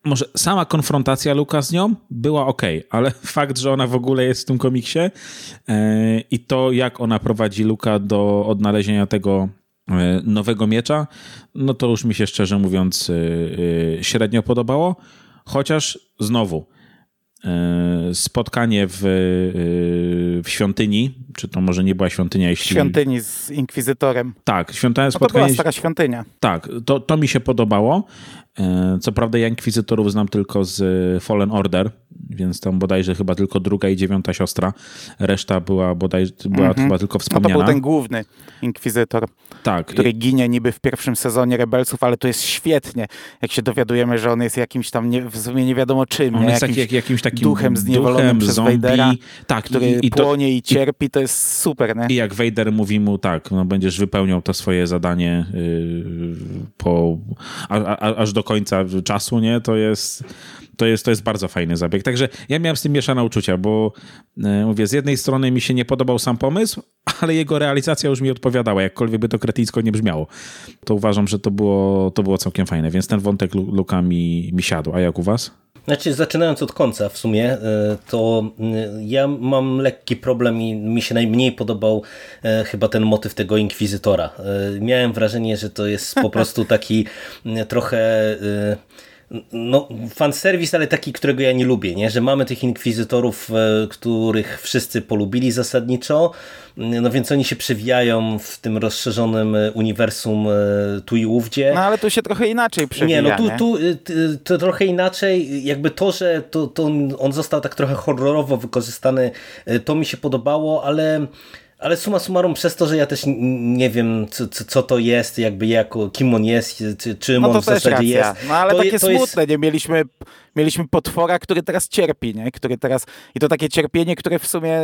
może sama konfrontacja Luka z nią była ok, ale fakt, że ona w ogóle jest w tym komiksie e, i to, jak ona prowadzi Luka do odnalezienia tego nowego miecza, no to już mi się szczerze mówiąc e, średnio podobało. Chociaż znowu, E, spotkanie w, e, w świątyni, czy to może nie była świątynia, jeśli... Świątyni z inkwizytorem. Tak, świątynia, no spotkanie... to była stara świątynia. Tak, to, to mi się podobało. E, co prawda ja inkwizytorów znam tylko z Fallen Order, więc tam bodajże chyba tylko druga i dziewiąta siostra. Reszta była bodajże była mm -hmm. chyba tylko wspomniana. No to był ten główny inkwizytor, tak. który ginie niby w pierwszym sezonie Rebelsów, ale to jest świetnie, jak się dowiadujemy, że on jest jakimś tam nie, w sumie nie wiadomo czym. On nie? jest jakimś, jak, jakimś takim duchem zniewolonym duchem, przez zombie, Vadera, tak, który i, i to, płonie i cierpi, to jest super. Nie? I jak Vader mówi mu tak, no będziesz wypełniał to swoje zadanie yy, po, a, a, aż do końca czasu, nie? To jest to jest, to jest bardzo fajny zabieg. Także ja miałem z tym mieszane uczucia, bo e, mówię, z jednej strony mi się nie podobał sam pomysł, ale jego realizacja już mi odpowiadała, jakkolwiek by to kretyńsko nie brzmiało. To uważam, że to było, to było całkiem fajne, więc ten wątek Luka mi, mi siadł. A jak u was? Znaczy, zaczynając od końca w sumie, e, to e, ja mam lekki problem i mi się najmniej podobał chyba ten motyw tego inkwizytora. Miałem wrażenie, że to jest po prostu taki trochę no, fanserwis, ale taki, którego ja nie lubię, nie? że mamy tych inkwizytorów, e, których wszyscy polubili zasadniczo, no więc oni się przewijają w tym rozszerzonym e, uniwersum e, tu i ówdzie. No ale tu się trochę inaczej przewija. Nie, no tu, tu to trochę inaczej, jakby to, że to, to on został tak trochę horrorowo wykorzystany, to mi się podobało, ale ale suma summarum przez to, że ja też nie wiem, co, co to jest, jakby jako, kim on jest, czy, czym no on w zasadzie racja. jest. No ale to, takie to smutne, jest... nie? Mieliśmy mieliśmy potwora, który teraz cierpi, nie? Który teraz, I to takie cierpienie, które w sumie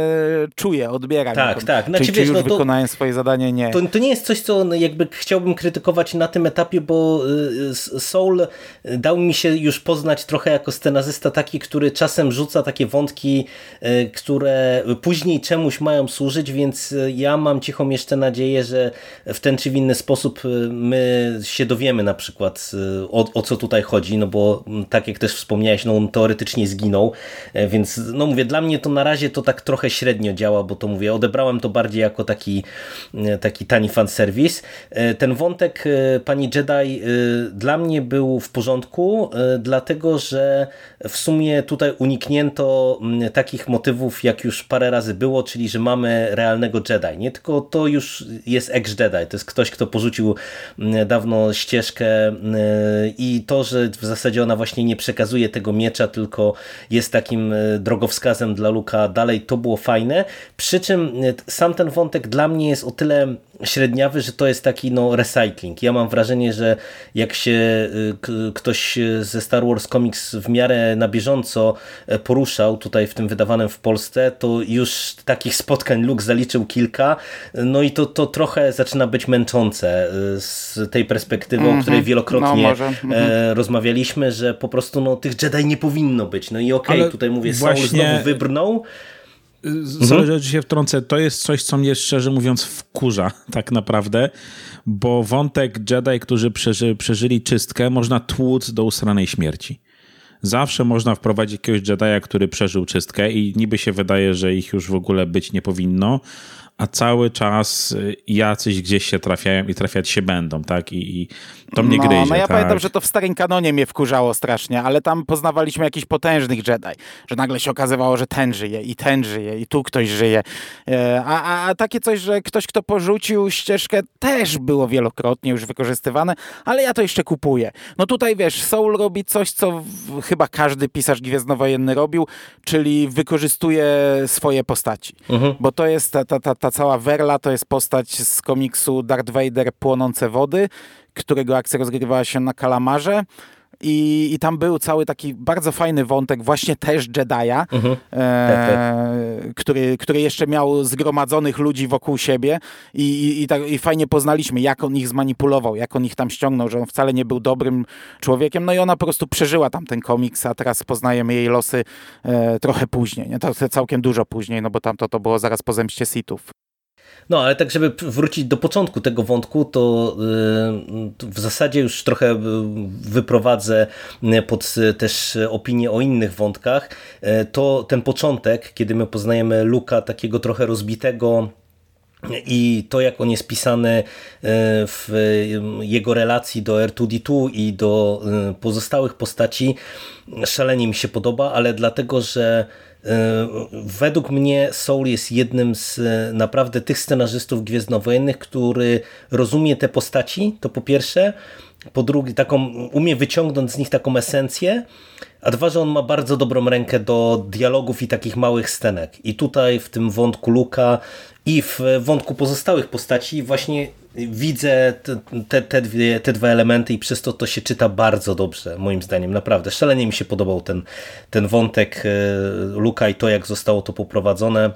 czuje, odbiera. Tak, tak. Znaczy, czy, wiesz, czy już no, wykonałem swoje zadanie? Nie. To, to nie jest coś, co jakby chciałbym krytykować na tym etapie, bo y, Soul dał mi się już poznać trochę jako scenarzysta taki, który czasem rzuca takie wątki, y, które później czemuś mają służyć, więc ja mam cichą jeszcze nadzieję, że w ten czy w inny sposób y, my się dowiemy na przykład o, o co tutaj chodzi, no bo tak jak też wspomniałem, wspomniałeś, no on teoretycznie zginął, e, więc no mówię, dla mnie to na razie to tak trochę średnio działa, bo to mówię, odebrałem to bardziej jako taki, e, taki tani fanserwis. E, ten wątek pani Jedi dla mnie był w porządku, dlatego, że w sumie tutaj uniknięto takich motywów, jak już parę razy było, czyli, że mamy realnego Jedi, nie? Tylko to już jest ex-Jedi, to jest ktoś, kto porzucił dawno ścieżkę i to, że w zasadzie ona właśnie nie przekazuje tego miecza, tylko jest takim e, drogowskazem dla Luka dalej, to było fajne. Przy czym e, sam ten wątek dla mnie jest o tyle średniawy, że to jest taki no recycling. Ja mam wrażenie, że jak się e, ktoś ze Star Wars Comics w miarę na bieżąco poruszał, tutaj w tym wydawanym w Polsce, to już takich spotkań Luke zaliczył kilka, no i to, to trochę zaczyna być męczące z tej perspektywy, mm -hmm. o której mhm. wielokrotnie no, mm -hmm. rozmawialiśmy, że po prostu no, tych Jedi nie powinno być. No i okej, okay, tutaj mówię, właśnie... Saul znowu wybrnął. Sorry, mhm. że się wtrącę, to jest coś, co mnie szczerze mówiąc wkurza tak naprawdę, bo wątek Jedi, którzy przeży, przeżyli czystkę, można tłuc do usranej śmierci. Zawsze można wprowadzić jakiegoś Jedi'a, który przeżył czystkę i niby się wydaje, że ich już w ogóle być nie powinno, a cały czas y, jacyś gdzieś się trafiają i trafiać się będą, tak? I, i to mnie no, gryzie. No ja tak? pamiętam, że to w starym kanonie mnie wkurzało strasznie, ale tam poznawaliśmy jakichś potężnych Jedi, że nagle się okazywało, że ten żyje i ten żyje i tu ktoś żyje. E, a, a, a takie coś, że ktoś, kto porzucił ścieżkę też było wielokrotnie już wykorzystywane, ale ja to jeszcze kupuję. No tutaj wiesz, Soul robi coś, co w, chyba każdy pisarz gwiezdnowojenny robił, czyli wykorzystuje swoje postaci. Mhm. Bo to jest ta, ta, ta, ta cała Werla to jest postać z komiksu Darth Vader Płonące Wody, którego akcja rozgrywała się na Kalamarze. I, I tam był cały taki bardzo fajny wątek, właśnie też Jedi'a, mhm. e, który, który jeszcze miał zgromadzonych ludzi wokół siebie i, i, i, tak, i fajnie poznaliśmy, jak on ich zmanipulował, jak on ich tam ściągnął, że on wcale nie był dobrym człowiekiem. No i ona po prostu przeżyła tam ten komiks, a teraz poznajemy jej losy e, trochę później. Nie? To całkiem dużo później, no bo tam to, to było zaraz po zemście Sithów. No, ale tak, żeby wrócić do początku tego wątku, to y, w zasadzie już trochę y, wyprowadzę y, pod też opinię o innych wątkach. To ten początek, kiedy my poznajemy Luka takiego trochę rozbitego, i to, jak on jest pisany w jego relacji do R2D2 i do pozostałych postaci, szalenie mi się podoba, ale dlatego, że E, według mnie Soul jest jednym z e, naprawdę tych scenarzystów gwiezdnowojennych, który rozumie te postaci, to po pierwsze, po drugie, taką, umie wyciągnąć z nich taką esencję, a dwa, że on ma bardzo dobrą rękę do dialogów i takich małych scenek. I tutaj w tym wątku Luka i w wątku pozostałych postaci właśnie widzę te, te, dwie, te dwa elementy i przez to to się czyta bardzo dobrze, moim zdaniem, naprawdę. Szalenie mi się podobał ten, ten wątek e, Luka i to, jak zostało to poprowadzone.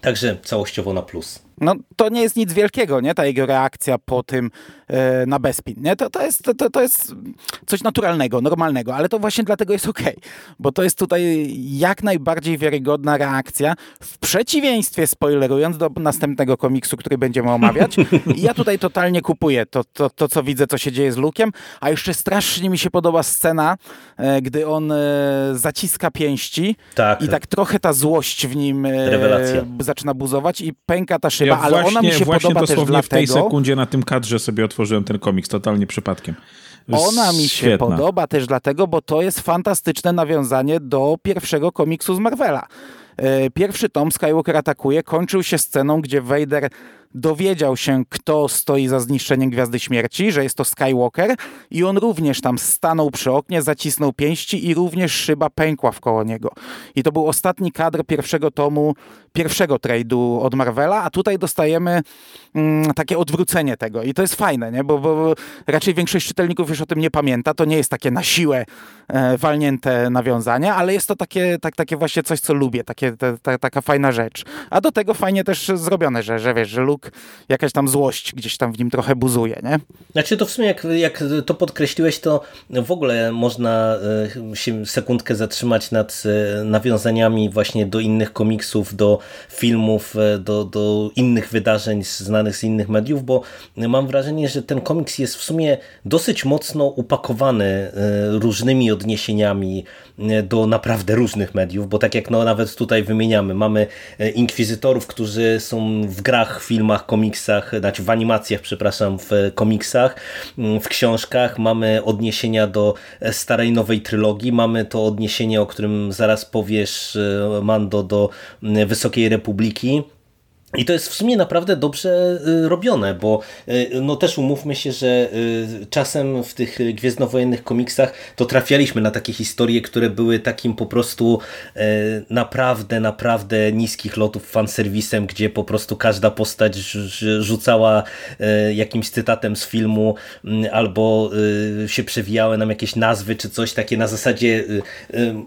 Także całościowo na plus no to nie jest nic wielkiego, nie? Ta jego reakcja po tym e, na Bespin, nie? To, to, jest, to, to jest coś naturalnego, normalnego, ale to właśnie dlatego jest okej, okay, bo to jest tutaj jak najbardziej wiarygodna reakcja, w przeciwieństwie, spoilerując, do następnego komiksu, który będziemy omawiać. I ja tutaj totalnie kupuję to, to, to, co widzę, co się dzieje z Lukiem, a jeszcze strasznie mi się podoba scena, e, gdy on e, zaciska pięści tak. i tak trochę ta złość w nim e, zaczyna buzować i pęka ta szyba, ja ale właśnie, ona mi się właśnie podoba dosłownie też w tej sekundzie na tym kadrze sobie otworzyłem ten komiks, totalnie przypadkiem. Ona mi się podoba też dlatego, bo to jest fantastyczne nawiązanie do pierwszego komiksu z Marvela. E, pierwszy tom Skywalker atakuje kończył się sceną, gdzie Vader dowiedział się, kto stoi za zniszczeniem Gwiazdy Śmierci, że jest to Skywalker i on również tam stanął przy oknie, zacisnął pięści i również szyba pękła wkoło niego. I to był ostatni kadr pierwszego tomu, pierwszego trade'u od Marvela, a tutaj dostajemy mm, takie odwrócenie tego i to jest fajne, nie? Bo, bo, raczej większość czytelników już o tym nie pamięta, to nie jest takie na siłę e, walnięte nawiązanie, ale jest to takie, tak, takie właśnie coś, co lubię, takie, taka fajna rzecz. A do tego fajnie też zrobione, że, że wiesz, że Luke jakaś tam złość gdzieś tam w nim trochę buzuje, nie? Znaczy to w sumie jak, jak to podkreśliłeś, to w ogóle można e, się sekundkę zatrzymać nad e, nawiązaniami właśnie do innych komiksów, do filmów, e, do, do innych wydarzeń znanych z innych mediów, bo mam wrażenie, że ten komiks jest w sumie dosyć mocno upakowany różnymi odniesieniami do naprawdę różnych mediów, bo tak jak no, nawet tutaj wymieniamy, mamy inkwizytorów, którzy są w grach, filmach, komiksach, znaczy w animacjach, przepraszam, w komiksach, mm, w książkach. Mamy odniesienia do starej, nowej trylogii. Mamy to odniesienie, o którym zaraz powiesz, e, Mando, do mm, Wysokiej Republiki. I to jest w sumie naprawdę dobrze y, robione, bo y, no też umówmy się, że y, czasem w tych gwiezdnowojennych komiksach to trafialiśmy na takie historie, które były takim po prostu naprawdę, naprawdę niskich lotów fanserwisem, gdzie po prostu każda postać rzucała jakimś cytatem z filmu albo się przewijały nam jakieś nazwy czy coś takie na zasadzie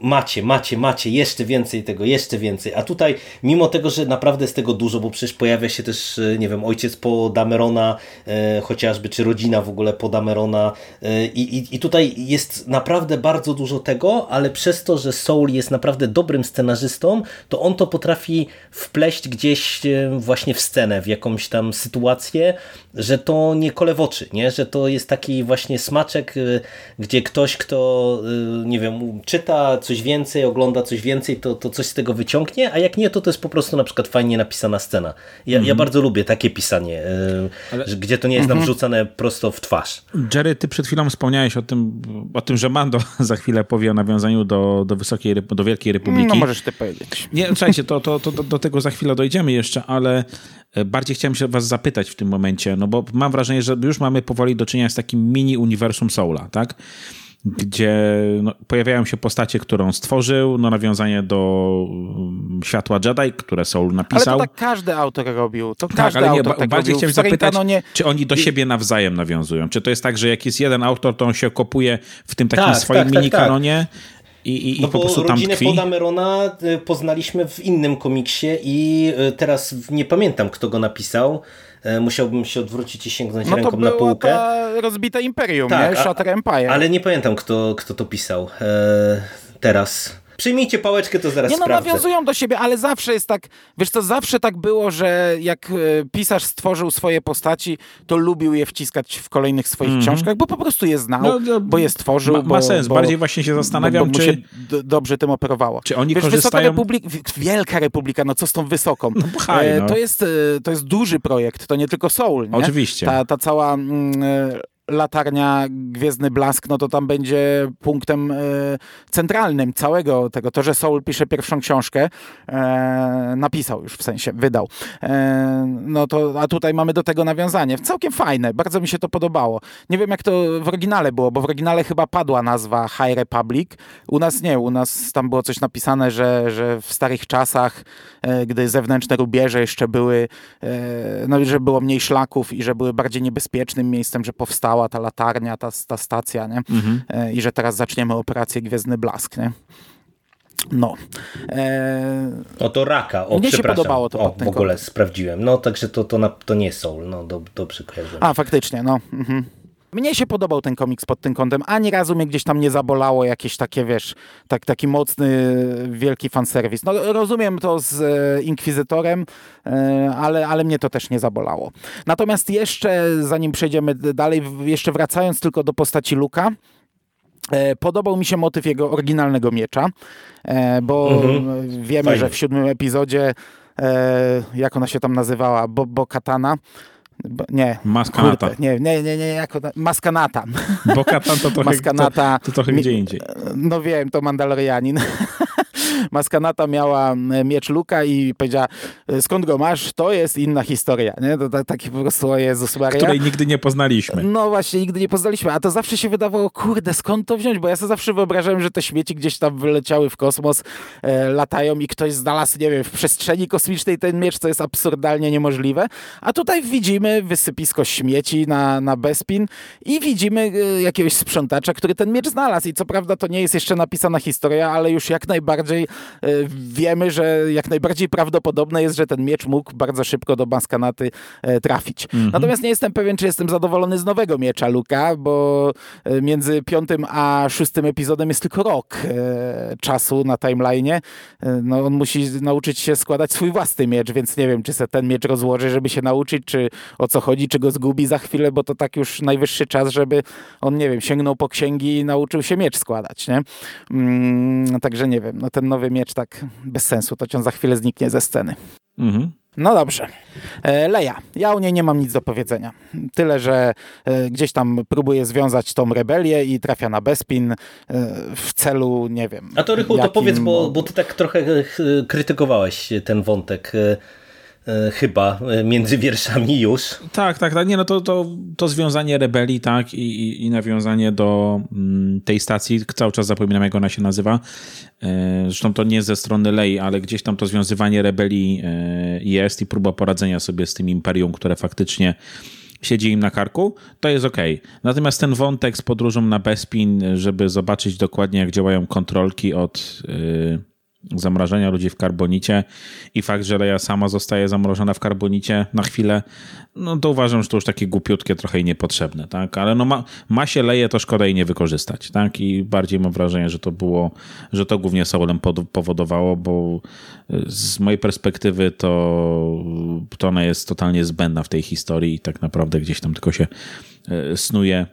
macie, macie, macie, jeszcze więcej tego, jeszcze więcej. A tutaj mimo tego, że naprawdę jest tego dużo, bo przecież pojawia się też, e, nie wiem, ojciec po Damerona, e, chociażby, czy rodzina w ogóle po Damerona e, i, i, i tutaj jest naprawdę bardzo dużo tego, ale przez to, że Soul jest naprawdę dobrym scenarzystą, to on to potrafi wpleść gdzieś właśnie w scenę, w jakąś tam sytuację, że to nie kole w oczy, nie? że to jest taki właśnie smaczek, gdzie ktoś, kto, nie wiem, czyta coś więcej, ogląda coś więcej, to, to coś z tego wyciągnie, a jak nie, to to jest po prostu na przykład fajnie napisana scena. Ja, ja mhm. bardzo lubię takie pisanie, e, Ale... gdzie to nie jest nam mhm. rzucane prosto w twarz. Jerry, ty przed chwilą wspomniałeś o tym, o tym że Mando za chwilę powie o nawiązaniu do, do, Wysokiej, do Wielkiej Republiki. No możesz ty powiedzieć. Nie, słuchajcie, to, to, to, do tego za chwilę dojdziemy jeszcze, ale e, bardziej chciałem się was zapytać w tym momencie, no bo mam wrażenie, że już mamy powoli do czynienia z takim mini uniwersum Soula, tak? Gdzie no, pojawiają się postacie, którą stworzył, no nawiązanie do um, Światła Jedi, które Soul napisał. Ale to tak każdy autor robił. To tak, każdy ale autor nie, tak bardziej robił. chciałem zapytać, kanonie... czy oni do siebie nawzajem nawiązują? Czy to jest tak, że jak jest jeden autor, to on się kopuje w tym takim tak, swoim tak, tak mini kanonie? Tak, i, i, no i po prostu tam rodzinę Podamerona y, poznaliśmy w innym komiksie i y, teraz nie pamiętam, kto go napisał. E, musiałbym się odwrócić i sięgnąć no ręką na półkę. To rozbite Imperium, tak, nie? Shatter Empire. Ale nie pamiętam, kto, kto to pisał e, teraz. Przyjmijcie pałeczkę, to zaraz Nie no, sprawdzę. nawiązują do siebie, ale zawsze jest tak, wiesz co, zawsze tak było, że jak e, pisarz stworzył swoje postaci, to lubił je wciskać w kolejnych swoich mm -hmm. książkach, bo po prostu je znał, no, no, bo je stworzył. Ma, ma bo, sens, bo, bardziej właśnie się zastanawiam, bo, bo czy... się dobrze tym operowało. Czy oni wiesz, korzystają... Republik... Wielka Republika, no co z tą wysoką? No, pchaj, e, no. To, jest, e, to jest duży projekt, to nie tylko Soul, nie? Oczywiście. Ta, ta cała... Mm, latarnia Gwiezdny Blask, no to tam będzie punktem e, centralnym całego tego. To, że Soul pisze pierwszą książkę, e, napisał już w sensie, wydał. E, no to, a tutaj mamy do tego nawiązanie. Całkiem fajne, bardzo mi się to podobało. Nie wiem jak to w oryginale było, bo w oryginale chyba padła nazwa High Republic. U nas nie, u nas tam było coś napisane, że, że w starych czasach, e, gdy zewnętrzne rubieże jeszcze były, e, no że było mniej szlaków i że były bardziej niebezpiecznym miejscem, że powstało stała ta latarnia, ta, ta stacja, nie? Mhm. E, I że teraz zaczniemy operację Gwiezdny Blask, nie? No. E... No to Raka, o Mnie się podobało to o, w ogóle sprawdziłem. No także to, to, na, to nie Soul, no do, dobrze kojarzyłem. A, faktycznie, no. Mhm. Mnie się podobał ten komiks pod tym kątem. Ani razu mnie gdzieś tam nie zabolało jakieś takie, wiesz, tak, taki mocny, wielki fanserwis. No rozumiem to z e, Inkwizytorem, e, ale, ale mnie to też nie zabolało. Natomiast jeszcze, zanim przejdziemy dalej, jeszcze wracając tylko do postaci Luka, e, Podobał mi się motyw jego oryginalnego miecza, e, bo mhm. wiemy, że w siódmym epizodzie, e, jak ona się tam nazywała, Bo, Bo Katana, nie. Maskanata. Kurde, nie, nie, nie, nie, jako, maskanata. Bo katan to trochę, Maskanata, to, to trochę gdzie indziej. No wiem, to Mandalorianin. Maskanata miała miecz Luka i powiedziała, e, skąd go masz? To jest inna historia. Nie? To taki po prostu, o Jezus Maria. Której nigdy nie poznaliśmy. No właśnie, nigdy nie poznaliśmy. A to zawsze się wydawało, kurde, skąd to wziąć? Bo ja sobie zawsze wyobrażałem, że te śmieci gdzieś tam wyleciały w kosmos, e, latają i ktoś znalazł, nie wiem, w przestrzeni kosmicznej ten miecz, co jest absurdalnie niemożliwe. A tutaj widzimy wysypisko śmieci na, na Bespin i widzimy e, jakiegoś sprzątacza, który ten miecz znalazł. I co prawda to nie jest jeszcze napisana historia, ale już jak najbardziej wiemy, że jak najbardziej prawdopodobne jest, że ten miecz mógł bardzo szybko do Baskanaty e, trafić. Mhm. Natomiast nie jestem pewien, czy jestem zadowolony z nowego miecza Luka, bo e, między piątym a szóstym epizodem jest tylko rok czasu na timeline'ie. No, on musi nauczyć się składać swój własny miecz, więc nie wiem, czy se ten miecz rozłoży, żeby się nauczyć, czy o co chodzi, czy go zgubi za chwilę, bo to tak już najwyższy czas, żeby on, nie wiem, sięgnął po księgi i nauczył się miecz składać, nie? Mm, także nie wiem, no ten nowy miecz tak bez sensu, to cię za chwilę zniknie ze sceny. Mhm. No dobrze. E, Leja. Ja o niej nie mam nic do powiedzenia. Tyle, że e, gdzieś tam próbuje związać tą rebelię i trafia na Bespin e, w celu, nie wiem. A to Rychu, jakim... to powiedz, bo, bo ty tak trochę krytykowałeś ten wątek chyba e, między wierszami już. Tak, tak, tak. Nie, no to, to, to związanie rebelii, tak, i, i, i nawiązanie do mm, tej stacji, cały czas zapominam, jak ona się nazywa. E, zresztą to nie ze strony Lei, ale gdzieś tam to związywanie rebelii jest i próba poradzenia sobie z tym imperium, które faktycznie siedzi im na karku, to jest ok. Natomiast ten wątek z podróżą na Bespin, żeby zobaczyć dokładnie, jak działają kontrolki od. Yy zamrażania ludzi w karbonicie i fakt, że Leia sama zostaje zamrożona w karbonicie na chwilę, no to uważam, że to już takie głupiutkie, trochę i niepotrzebne, tak? Ale no ma, ma się Leję, to szkoda jej nie wykorzystać, tak? I bardziej mam wrażenie, że to było, że to głównie Saulem powodowało, bo z mojej perspektywy to, to ona jest totalnie zbędna w tej historii i tak naprawdę gdzieś tam tylko się e, snuje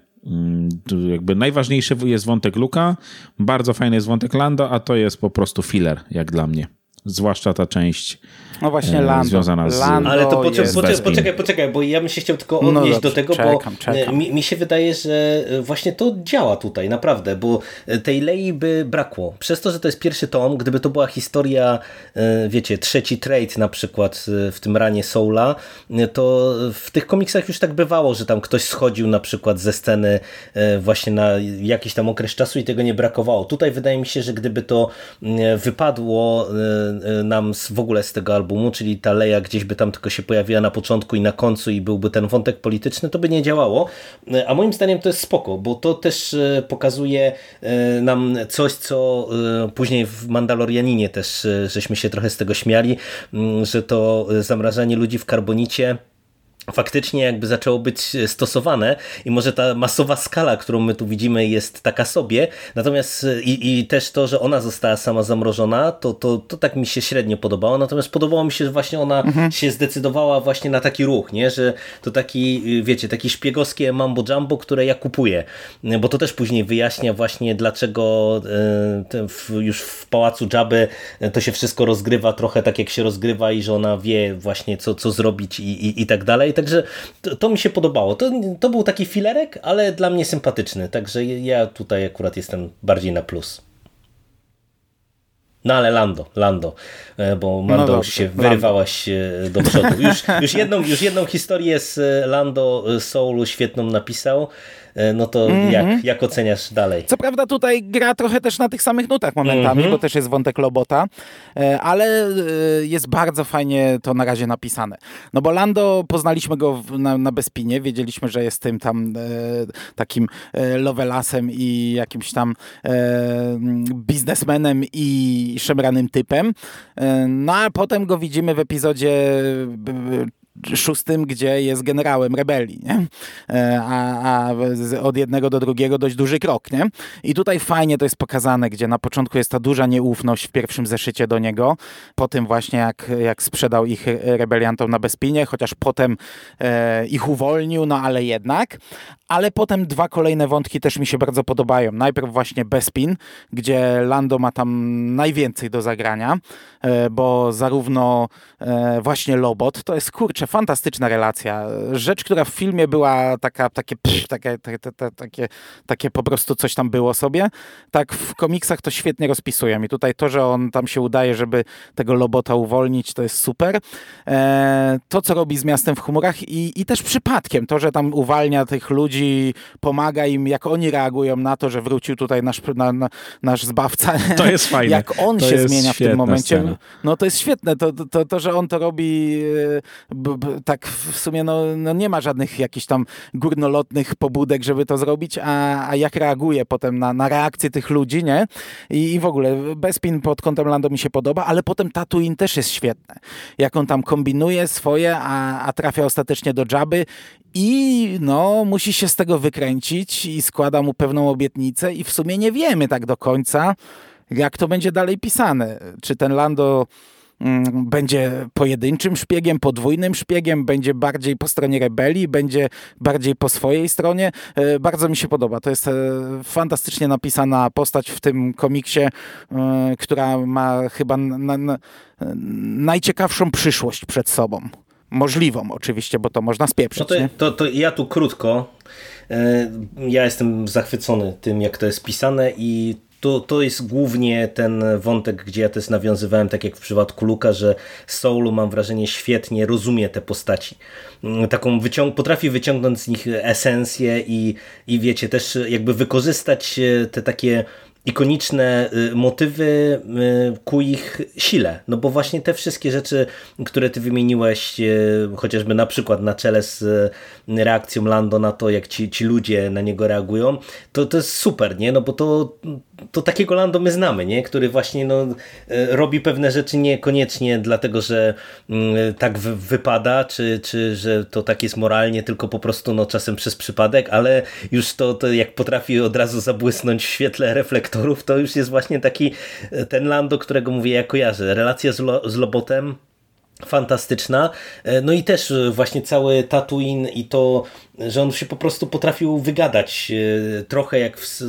jakby najważniejszy jest wątek Luka, bardzo fajny jest wątek Lando, a to jest po prostu filler, jak dla mnie. Zwłaszcza ta część no właśnie e, Lando. związana z Lando Ale to poczekaj, poczekaj, poczekaj, poczekaj, bo ja bym się chciał tylko odnieść no dobrze, do tego, czekam, bo czekam. Mi, mi, się wydaje, że właśnie to działa tutaj, naprawdę, bo tej Lei by brakło. Przez to, że to jest pierwszy tom, gdyby to była historia, e, wiecie, trzeci trade na przykład e, w tym ranie Soula, to w tych komiksach już tak bywało, że tam ktoś schodził na przykład ze sceny właśnie na jakiś tam okres czasu i tego nie brakowało. Tutaj wydaje mi się, że gdyby to wypadło nam w ogóle z tego albumu, czyli ta Leia gdzieś by tam tylko się pojawiła na początku i na końcu i byłby ten wątek polityczny, to by nie działało. A moim zdaniem to jest spoko, bo to też e, pokazuje nam coś, co później w Mandalorianinie też żeśmy się trochę z tego śmiali, że to zamrażanie ludzi w karbonicie faktycznie jakby zaczęło być stosowane i może ta masowa skala, którą my tu widzimy jest taka sobie, natomiast i, i też to, że ona została sama zamrożona, to, to, to tak mi się średnio podobało, natomiast podobało mi się, że właśnie ona mhm. się zdecydowała właśnie na taki ruch, nie, że to taki, wiecie, taki szpiegowskie mambo jumbo, które ja kupuję, bo to też później wyjaśnia właśnie dlaczego e, już w pałacu Jabby to się wszystko rozgrywa trochę tak jak się rozgrywa i że ona wie właśnie co, co zrobić i, i, i tak dalej, Także to, to, mi się podobało. To, to był taki filerek, ale dla mnie sympatyczny. Także ja tutaj akurat jestem bardziej na plus. No ale Lando, Lando, e, bo Mando no już się Lando. wyrywałaś e, do przodu. Już, już, jedną, już jedną historię z e, Lando Soulu świetną napisał. E, no to mm -hmm. jak, jak oceniasz dalej? Co prawda tutaj gra trochę też na tych samych nutach momentami, mm -hmm. bo też jest wątek Lobota, e, ale e, jest bardzo fajnie to na razie napisane. No bo Lando, poznaliśmy go na, na Bespinie, wiedzieliśmy, że jest tym tam takim lovelasem i jakimś tam biznesmenem i szemranym typem. No a potem go widzimy w epizodzie szóstym, gdzie jest generałem rebelii, nie? E, a, a od jednego do drugiego dość duży krok. Nie? I tutaj fajnie to jest pokazane, gdzie na początku jest ta duża nieufność w pierwszym zeszycie do niego, po tym właśnie jak, jak sprzedał ich rebeliantom na Bespinie, chociaż potem e, ich uwolnił, no ale jednak. Ale potem dwa kolejne wątki też mi się bardzo podobają. Najpierw właśnie Bespin, gdzie Lando ma tam najwięcej do zagrania, e, bo zarówno e, właśnie Lobot, to jest kurczę, fantastyczna relacja. Rzecz, która w filmie była taka, takie, pff, takie, takie, takie, takie po prostu coś tam było sobie, tak w komiksach to świetnie rozpisują. I tutaj to, że on tam się udaje, żeby tego Lobota uwolnić, to jest super. E, to, co robi z miastem w humorach i, i też przypadkiem, to, że tam uwalnia tych ludzi, pomaga im, jak oni reagują na to, że wrócił tutaj nasz, na, na, nasz zbawca. To jest fajne. Jak on to się zmienia w tym momencie. Scena. No to jest świetne. To, to, to, że on to robi b, b, tak w sumie no, no, nie ma żadnych jakichś tam górnolotnych pobudek, żeby to zrobić, a, a jak reaguje potem na, na reakcję tych ludzi, nie? I, I w ogóle Bespin pod kątem Lando mi się podoba, ale potem Tatooine też jest świetne. Jak on tam kombinuje swoje, a, a trafia ostatecznie do Jabby i no, musi się z tego wykręcić i składa mu pewną obietnicę i w sumie nie wiemy tak do końca, jak to będzie dalej pisane. Czy ten Lando mm, będzie pojedynczym szpiegiem, podwójnym szpiegiem, będzie bardziej po stronie rebelii, będzie bardziej po swojej stronie. E, bardzo mi się podoba. To jest e, fantastycznie napisana postać w tym komiksie, e, która ma chyba na, na, najciekawszą przyszłość przed sobą. Możliwą oczywiście, bo to można spieprzyć. No to, to, to ja tu krótko. E, ja jestem zachwycony tym, jak to jest pisane i to, to jest głównie ten wątek, gdzie ja też nawiązywałem, tak jak w przypadku Luka, że Soulu mam wrażenie świetnie rozumie te postaci. Mm, taką wyciąg potrafi wyciągnąć z nich esencję i, i wiecie, też jakby wykorzystać e, te takie ikoniczne y, motywy y, ku ich sile. No bo właśnie te wszystkie rzeczy, które ty wymieniłeś, y, chociażby na przykład na czele z reakcją Lando na to, jak ci, ci ludzie na niego reagują, to, to jest super, nie? No bo to, to takiego Lando my znamy, nie? Który właśnie no, robi pewne rzeczy niekoniecznie dlatego, że tak wypada, czy, czy że to tak jest moralnie, tylko po prostu no, czasem przez przypadek, ale już to, to jak potrafi od razu zabłysnąć w świetle reflektorów aktorów, to już jest właśnie taki e, ten Lando, którego mówię, ja kojarzę. Relacja z, Lo z Lobotem fantastyczna. No i też właśnie cały Tatooine i to, że on się po prostu potrafił wygadać trochę jak, w,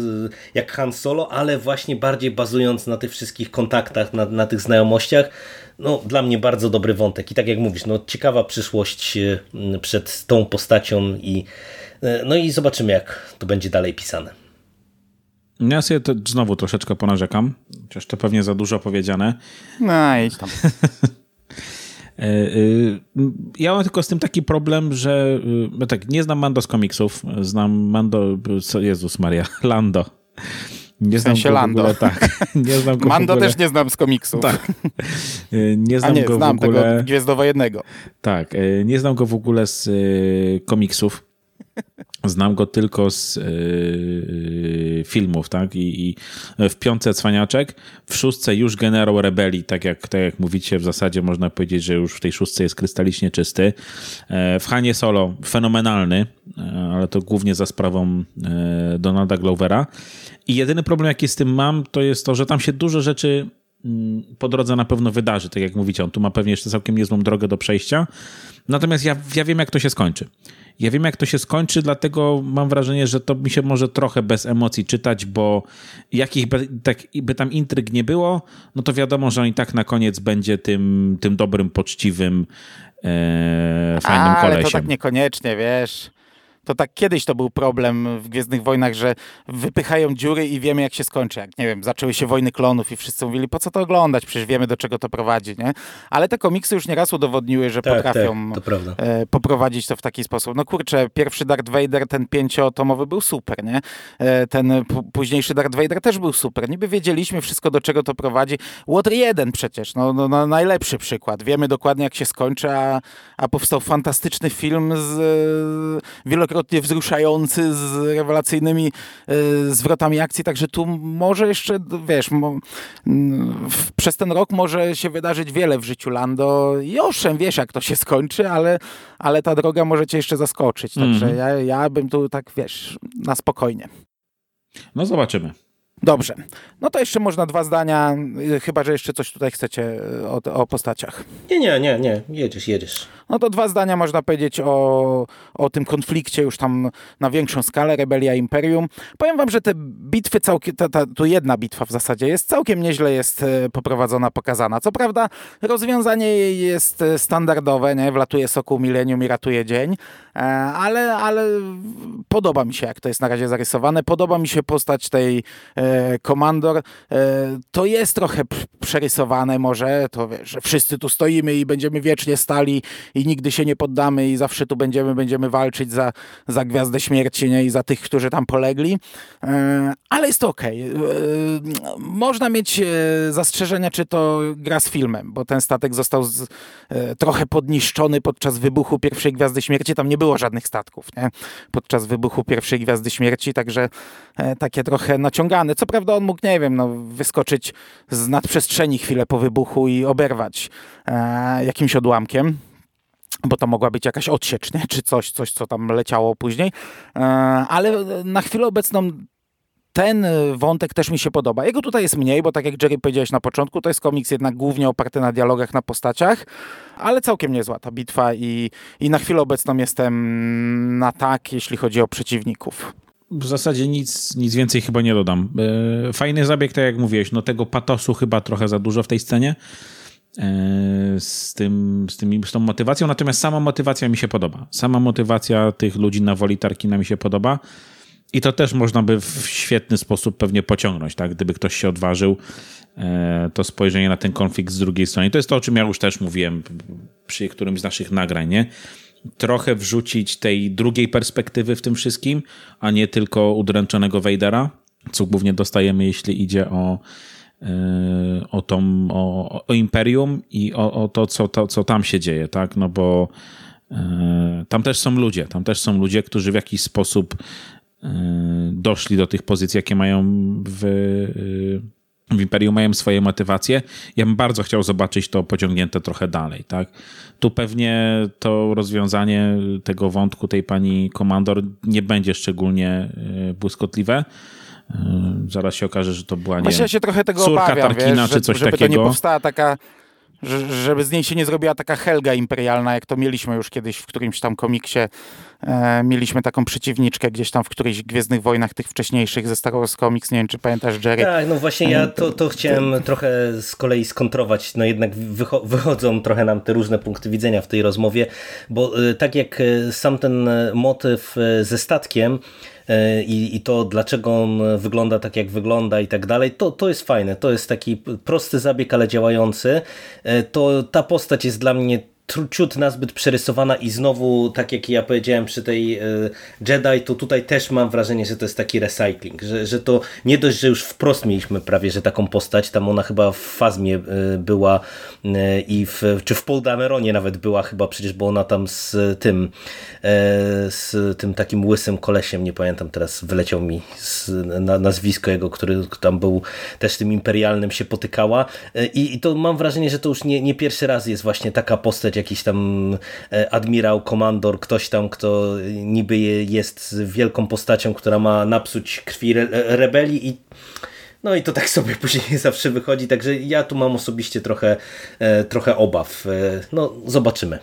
jak Han Solo, ale właśnie bardziej bazując na tych wszystkich kontaktach, na, na tych znajomościach. No, dla mnie bardzo dobry wątek i tak jak mówisz, no, ciekawa przyszłość przed tą postacią i no i zobaczymy jak to będzie dalej pisane. Ja sobie to znowu troszeczkę ponarzekam, chociaż to pewnie za dużo powiedziane. No idź tam. E, e, ja mam tylko z tym taki problem, że no tak, nie znam Mando z komiksów, znam Mando, co Jezus Maria, Lando. Nie znam w sensie go Lando. Ogóle, tak. Nie znam go Mando też nie znam z komiksów. Tak. Nie znam A nie, go znam w ogóle. tego Gwiezdnowojennego. Tak, nie znam go w ogóle z komiksów. Znam go tylko z yy, filmów, tak? I, I, w piątce cwaniaczek, w szóstce już generał rebelii, tak jak, tak jak mówicie, w zasadzie można powiedzieć, że już w tej szóstce jest krystalicznie czysty. E, w Hanie Solo fenomenalny, ale to głównie za sprawą Donalda Glovera. I jedyny problem, jaki z tym mam, to jest to, że tam się dużo rzeczy po drodze na pewno wydarzy, tak jak mówicie, on tu ma pewnie jeszcze całkiem niezłą drogę do przejścia. Natomiast ja, ja wiem, jak to się skończy. Ja wiem, jak to się skończy, dlatego mam wrażenie, że to mi się może trochę bez emocji czytać, bo jakich by, tak, by tam intryg nie było, no to wiadomo, że on i tak na koniec będzie tym, tym dobrym, poczciwym, e, fajnym Ale kolesiem. Ale to tak niekoniecznie, wiesz. To tak kiedyś to był problem w Gwiezdnych Wojnach, że wypychają dziury i wiemy jak się skończy. Jak, nie wiem, zaczęły się wojny klonów i wszyscy mówili, po co to oglądać, przecież wiemy do czego to prowadzi, nie? Ale te komiksy już nieraz udowodniły, że tak, potrafią tak, to e, poprowadzić to w taki sposób. No kurczę, pierwszy Darth Vader, ten pięciotomowy był super, nie? E, ten późniejszy Darth Vader też był super. Niby wiedzieliśmy wszystko do czego to prowadzi. Water 1 przecież, no, no, no, najlepszy przykład. Wiemy dokładnie jak się skończy, a, a powstał fantastyczny film z e, wielokrotnie wzruszający z rewelacyjnymi y, zwrotami akcji, także tu może jeszcze, wiesz, mo, w, przez ten rok może się wydarzyć wiele w życiu Lando i owszem, wiesz jak to się skończy, ale, ale ta droga może cię jeszcze zaskoczyć, także mm ja, ja bym tu tak, wiesz, na spokojnie. No zobaczymy. Dobrze. No to jeszcze można dwa zdania, chyba że jeszcze coś tutaj chcecie y, o, o postaciach. Nie, nie, nie, nie. Jedziesz, jedziesz. No to dwa zdania można powiedzieć o, o tym konflikcie już tam na większą skalę, Rebelia Imperium. Powiem wam, że te bitwy całkiem, ta, ta, tu jedna bitwa w zasadzie jest całkiem nieźle jest y, poprowadzona, pokazana. Co prawda rozwiązanie jest standardowe, nie? Wlatuje soku milenium i ratuje dzień, e, ale, ale podoba mi się, jak to jest na razie zarysowane. Podoba mi się postać tej e, komandor, e, to jest trochę przerysowane może, to wiesz, że wszyscy tu stoimy i będziemy wiecznie stali i nigdy się nie poddamy i zawsze tu będziemy, będziemy walczyć za, za Gwiazdę Śmierci nie? i za tych, którzy tam polegli, e, ale jest to okej. Okay. E, można mieć zastrzeżenia, czy to gra z filmem, bo ten statek został z, trochę podniszczony podczas wybuchu pierwszej Gwiazdy Śmierci, tam nie było żadnych statków, nie? Podczas wybuchu pierwszej Gwiazdy Śmierci, także takie trochę naciągane, co prawda on mógł, nie wiem, no, wyskoczyć z nadprzestrzeni chwilę po wybuchu i oberwać e, jakimś odłamkiem bo to mogła być jakaś odsiecz, nie? czy coś, coś, co tam leciało później. E, ale na chwilę obecną ten wątek też mi się podoba. Jego tutaj jest mniej, bo tak jak Jerry powiedziałeś na początku, to jest komiks jednak głównie oparty na dialogach, na postaciach, ale całkiem niezła ta bitwa i, i na chwilę obecną jestem na tak, jeśli chodzi o przeciwników w zasadzie nic, nic więcej chyba nie dodam. E, fajny zabieg, tak jak mówiłeś, no tego patosu chyba trochę za dużo w tej scenie e, z, tym, z, tym, z tą motywacją, natomiast sama motywacja mi się podoba. Sama motywacja tych ludzi na woli Tarkina mi się podoba i to też można by w świetny sposób pewnie pociągnąć, tak? Gdyby ktoś się odważył, e, to spojrzenie na ten konflikt z drugiej strony. To jest to, o czym ja już też mówiłem przy którymś z naszych nagrań, nie? trochę wrzucić tej drugiej perspektywy w tym wszystkim, a nie tylko udręczonego Vadera, co głównie dostajemy, jeśli idzie o, e, o, tą, o, o Imperium i o, o to, co, to, co tam się dzieje, tak? No bo e, tam też są ludzie, tam też są ludzie, którzy w jakiś sposób e, doszli do tych pozycji, jakie mają w w Imperium mają swoje motywacje. Ja bym bardzo chciał zobaczyć to pociągnięte trochę dalej. Tak? Tu pewnie to rozwiązanie tego wątku tej pani komandor nie będzie szczególnie e, błyskotliwe. E, zaraz się okaże, że to była nie Właśnie ja się trochę tego córka obawiam, Tarkina wiesz, czy coś żeby takiego. to nie powstała taka żeby z niej się nie zrobiła taka Helga imperialna, jak to mieliśmy już kiedyś w którymś tam komiksie. E, mieliśmy taką przeciwniczkę gdzieś tam w którejś Gwiezdnych Wojnach, tych wcześniejszych ze Star Wars Comics, nie wiem czy pamiętasz Jerry. Tak, no właśnie ja to, to chciałem trochę z kolei skontrować, no jednak wychodzą trochę nam te różne punkty widzenia w tej rozmowie, bo e, tak jak e, sam ten motyw ze statkiem, i, i to, dlaczego on wygląda tak, jak wygląda i tak dalej, to, to jest fajne. To jest taki prosty zabieg, ale działający. To ta postać jest dla mnie ciut nazbyt przerysowana i znowu, tak jak ja powiedziałem przy tej e, Jedi, to tutaj też mam wrażenie, że to jest taki recycling, że, że to nie dość, że już wprost mieliśmy prawie, że taką postać, tam ona chyba w Fazmie e, była e, i w, czy w Paul Dameronie nawet była chyba przecież, bo ona tam z tym z tym takim łysym kolesiem, nie pamiętam teraz, wyleciał mi z, na, nazwisko jego, który tam był też tym imperialnym się potykała. I, i to mam wrażenie, że to już nie, nie pierwszy raz jest właśnie taka postać, jakiś tam e, admirał, komandor, ktoś tam, kto niby jest wielką postacią, która ma napsuć krwi re rebelii i no i to tak sobie później zawsze wychodzi, także ja tu mam osobiście trochę, e, trochę obaw. E, no zobaczymy,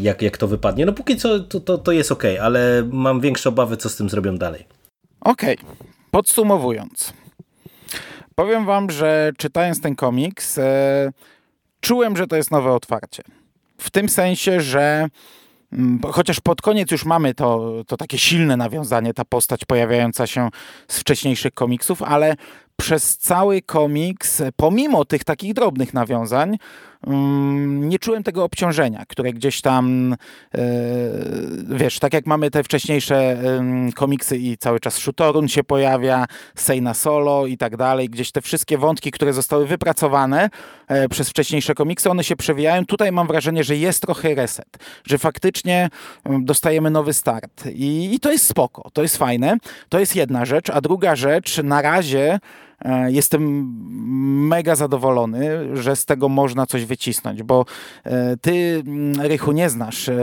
jak, jak to wypadnie. No póki co to, to, to jest ok, ale mam większe obawy, co z tym zrobią dalej. Okej, okay. podsumowując. Powiem wam, że czytając ten komiks, e, czułem, że to jest nowe otwarcie w tym sensie, że mm, chociaż pod koniec już mamy to, to takie silne nawiązanie, ta postać pojawiająca się z wcześniejszych komiksów, ale przez cały komiks, pomimo tych takich drobnych nawiązań, nie czułem tego obciążenia, które gdzieś tam, e, wiesz, tak jak mamy te wcześniejsze komiksy i cały czas Shutorun się pojawia, Seina Solo i tak dalej, gdzieś te wszystkie wątki, które zostały wypracowane e, przez wcześniejsze komiksy, one się przewijają. Tutaj mam wrażenie, że jest trochę reset, że faktycznie dostajemy nowy start i, i to jest spoko, to jest fajne, to jest jedna rzecz, a druga rzecz, na razie jestem mega zadowolony, że z tego można coś wycisnąć, bo e, ty, mm, Rychu, nie znasz e,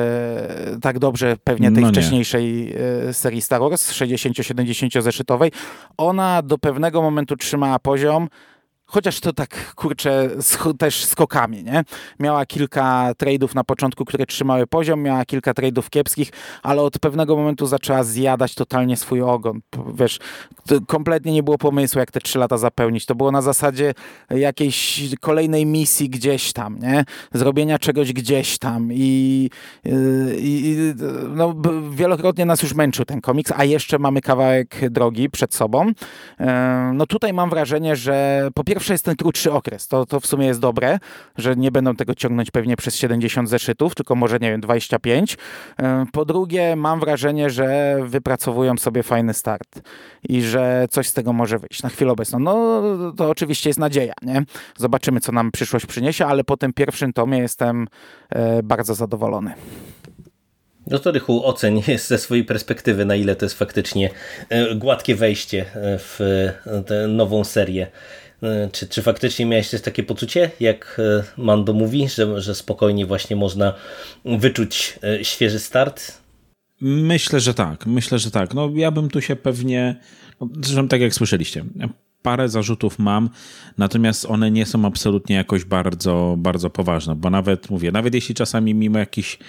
tak dobrze pewnie tej no wcześniejszej serii Star Wars, 60-70 zeszytowej. Ona do pewnego momentu trzymała poziom, Chociaż to tak, kurczę, też skokami, nie? Miała kilka tradeów na początku, które trzymały poziom, miała kilka tradeów kiepskich, ale od pewnego momentu zaczęła zjadać totalnie swój ogon. Wiesz, kompletnie nie było pomysłu, jak te trzy lata zapełnić. To było na zasadzie jakiejś kolejnej misji gdzieś tam, nie? Zrobienia czegoś gdzieś tam i, i no, wielokrotnie nas już męczył ten komiks, a jeszcze mamy kawałek drogi przed sobą. E, no tutaj mam wrażenie, że po pierwsze pierwsze jest ten krótszy okres. To, to w sumie jest dobre, że nie będą tego ciągnąć pewnie przez 70 zeszytów, tylko może, nie wiem, 25. E, po drugie, mam wrażenie, że wypracowują sobie fajny start i że coś z tego może wyjść na chwilę obecną. No, to oczywiście jest nadzieja, nie? Zobaczymy, co nam przyszłość przyniesie, ale po tym pierwszym tomie jestem e, bardzo zadowolony. No to Rychu, oceń ze swojej perspektywy, na ile to jest faktycznie e, gładkie wejście w tę nową serię czy, czy faktycznie miałeś też takie poczucie, jak e, Mando mówi, że, że spokojnie właśnie można wyczuć e, świeży start? Myślę, że tak. Myślę, że tak. No ja bym tu się pewnie, no, zresztą tak jak słyszeliście, parę zarzutów mam, natomiast one nie są absolutnie jakoś bardzo, bardzo poważne, bo nawet mówię, nawet jeśli czasami mimo jakiś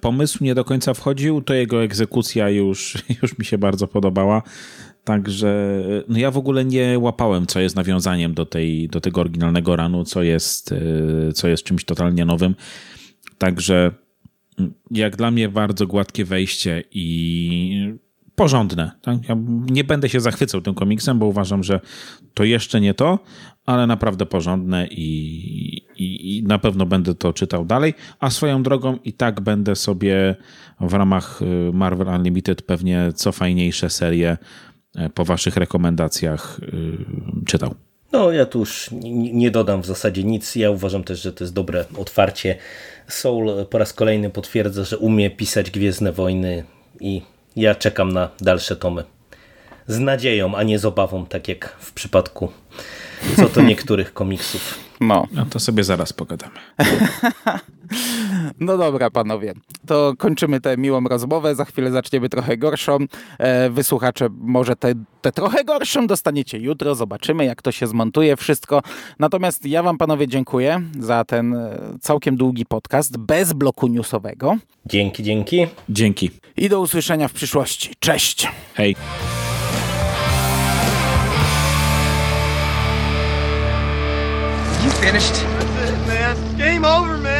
pomysł nie do końca wchodził, to jego egzekucja już, już mi się bardzo podobała. Także no ja w ogóle nie łapałem, co jest nawiązaniem do, tej, do tego oryginalnego ranu, co jest, e, co jest czymś totalnie nowym. Także mm, jak dla mnie bardzo gładkie wejście i porządne. Tak? Ja nie będę się zachwycał tym komiksem, bo uważam, że to jeszcze nie to, ale naprawdę porządne i, i, i, na pewno będę to czytał dalej. A swoją drogą i tak będę sobie w ramach e, Marvel Unlimited pewnie co fajniejsze serie po waszych rekomendacjach e, czytał. No, ja tu już nie dodam w zasadzie nic. Ja uważam też, że to jest dobre otwarcie. Soul po raz kolejny potwierdza, że umie pisać Gwiezdne Wojny i ja czekam na dalsze tomy. Z nadzieją, a nie z obawą, tak jak w przypadku co to niektórych komiksów. No. no to sobie zaraz pogadamy. No dobra, panowie. To kończymy tę miłą rozmowę. Za chwilę zaczniemy trochę gorszą. E, Wysłuchacze może te, te trochę gorszą dostaniecie jutro. Zobaczymy, jak to się zmontuje wszystko. Natomiast ja wam, panowie, dziękuję za ten e, całkiem długi podcast bez bloku newsowego. Dzięki, dzięki. Dzięki. I do usłyszenia w przyszłości. Cześć! Hej. You finished? That's it, man. Game over, man.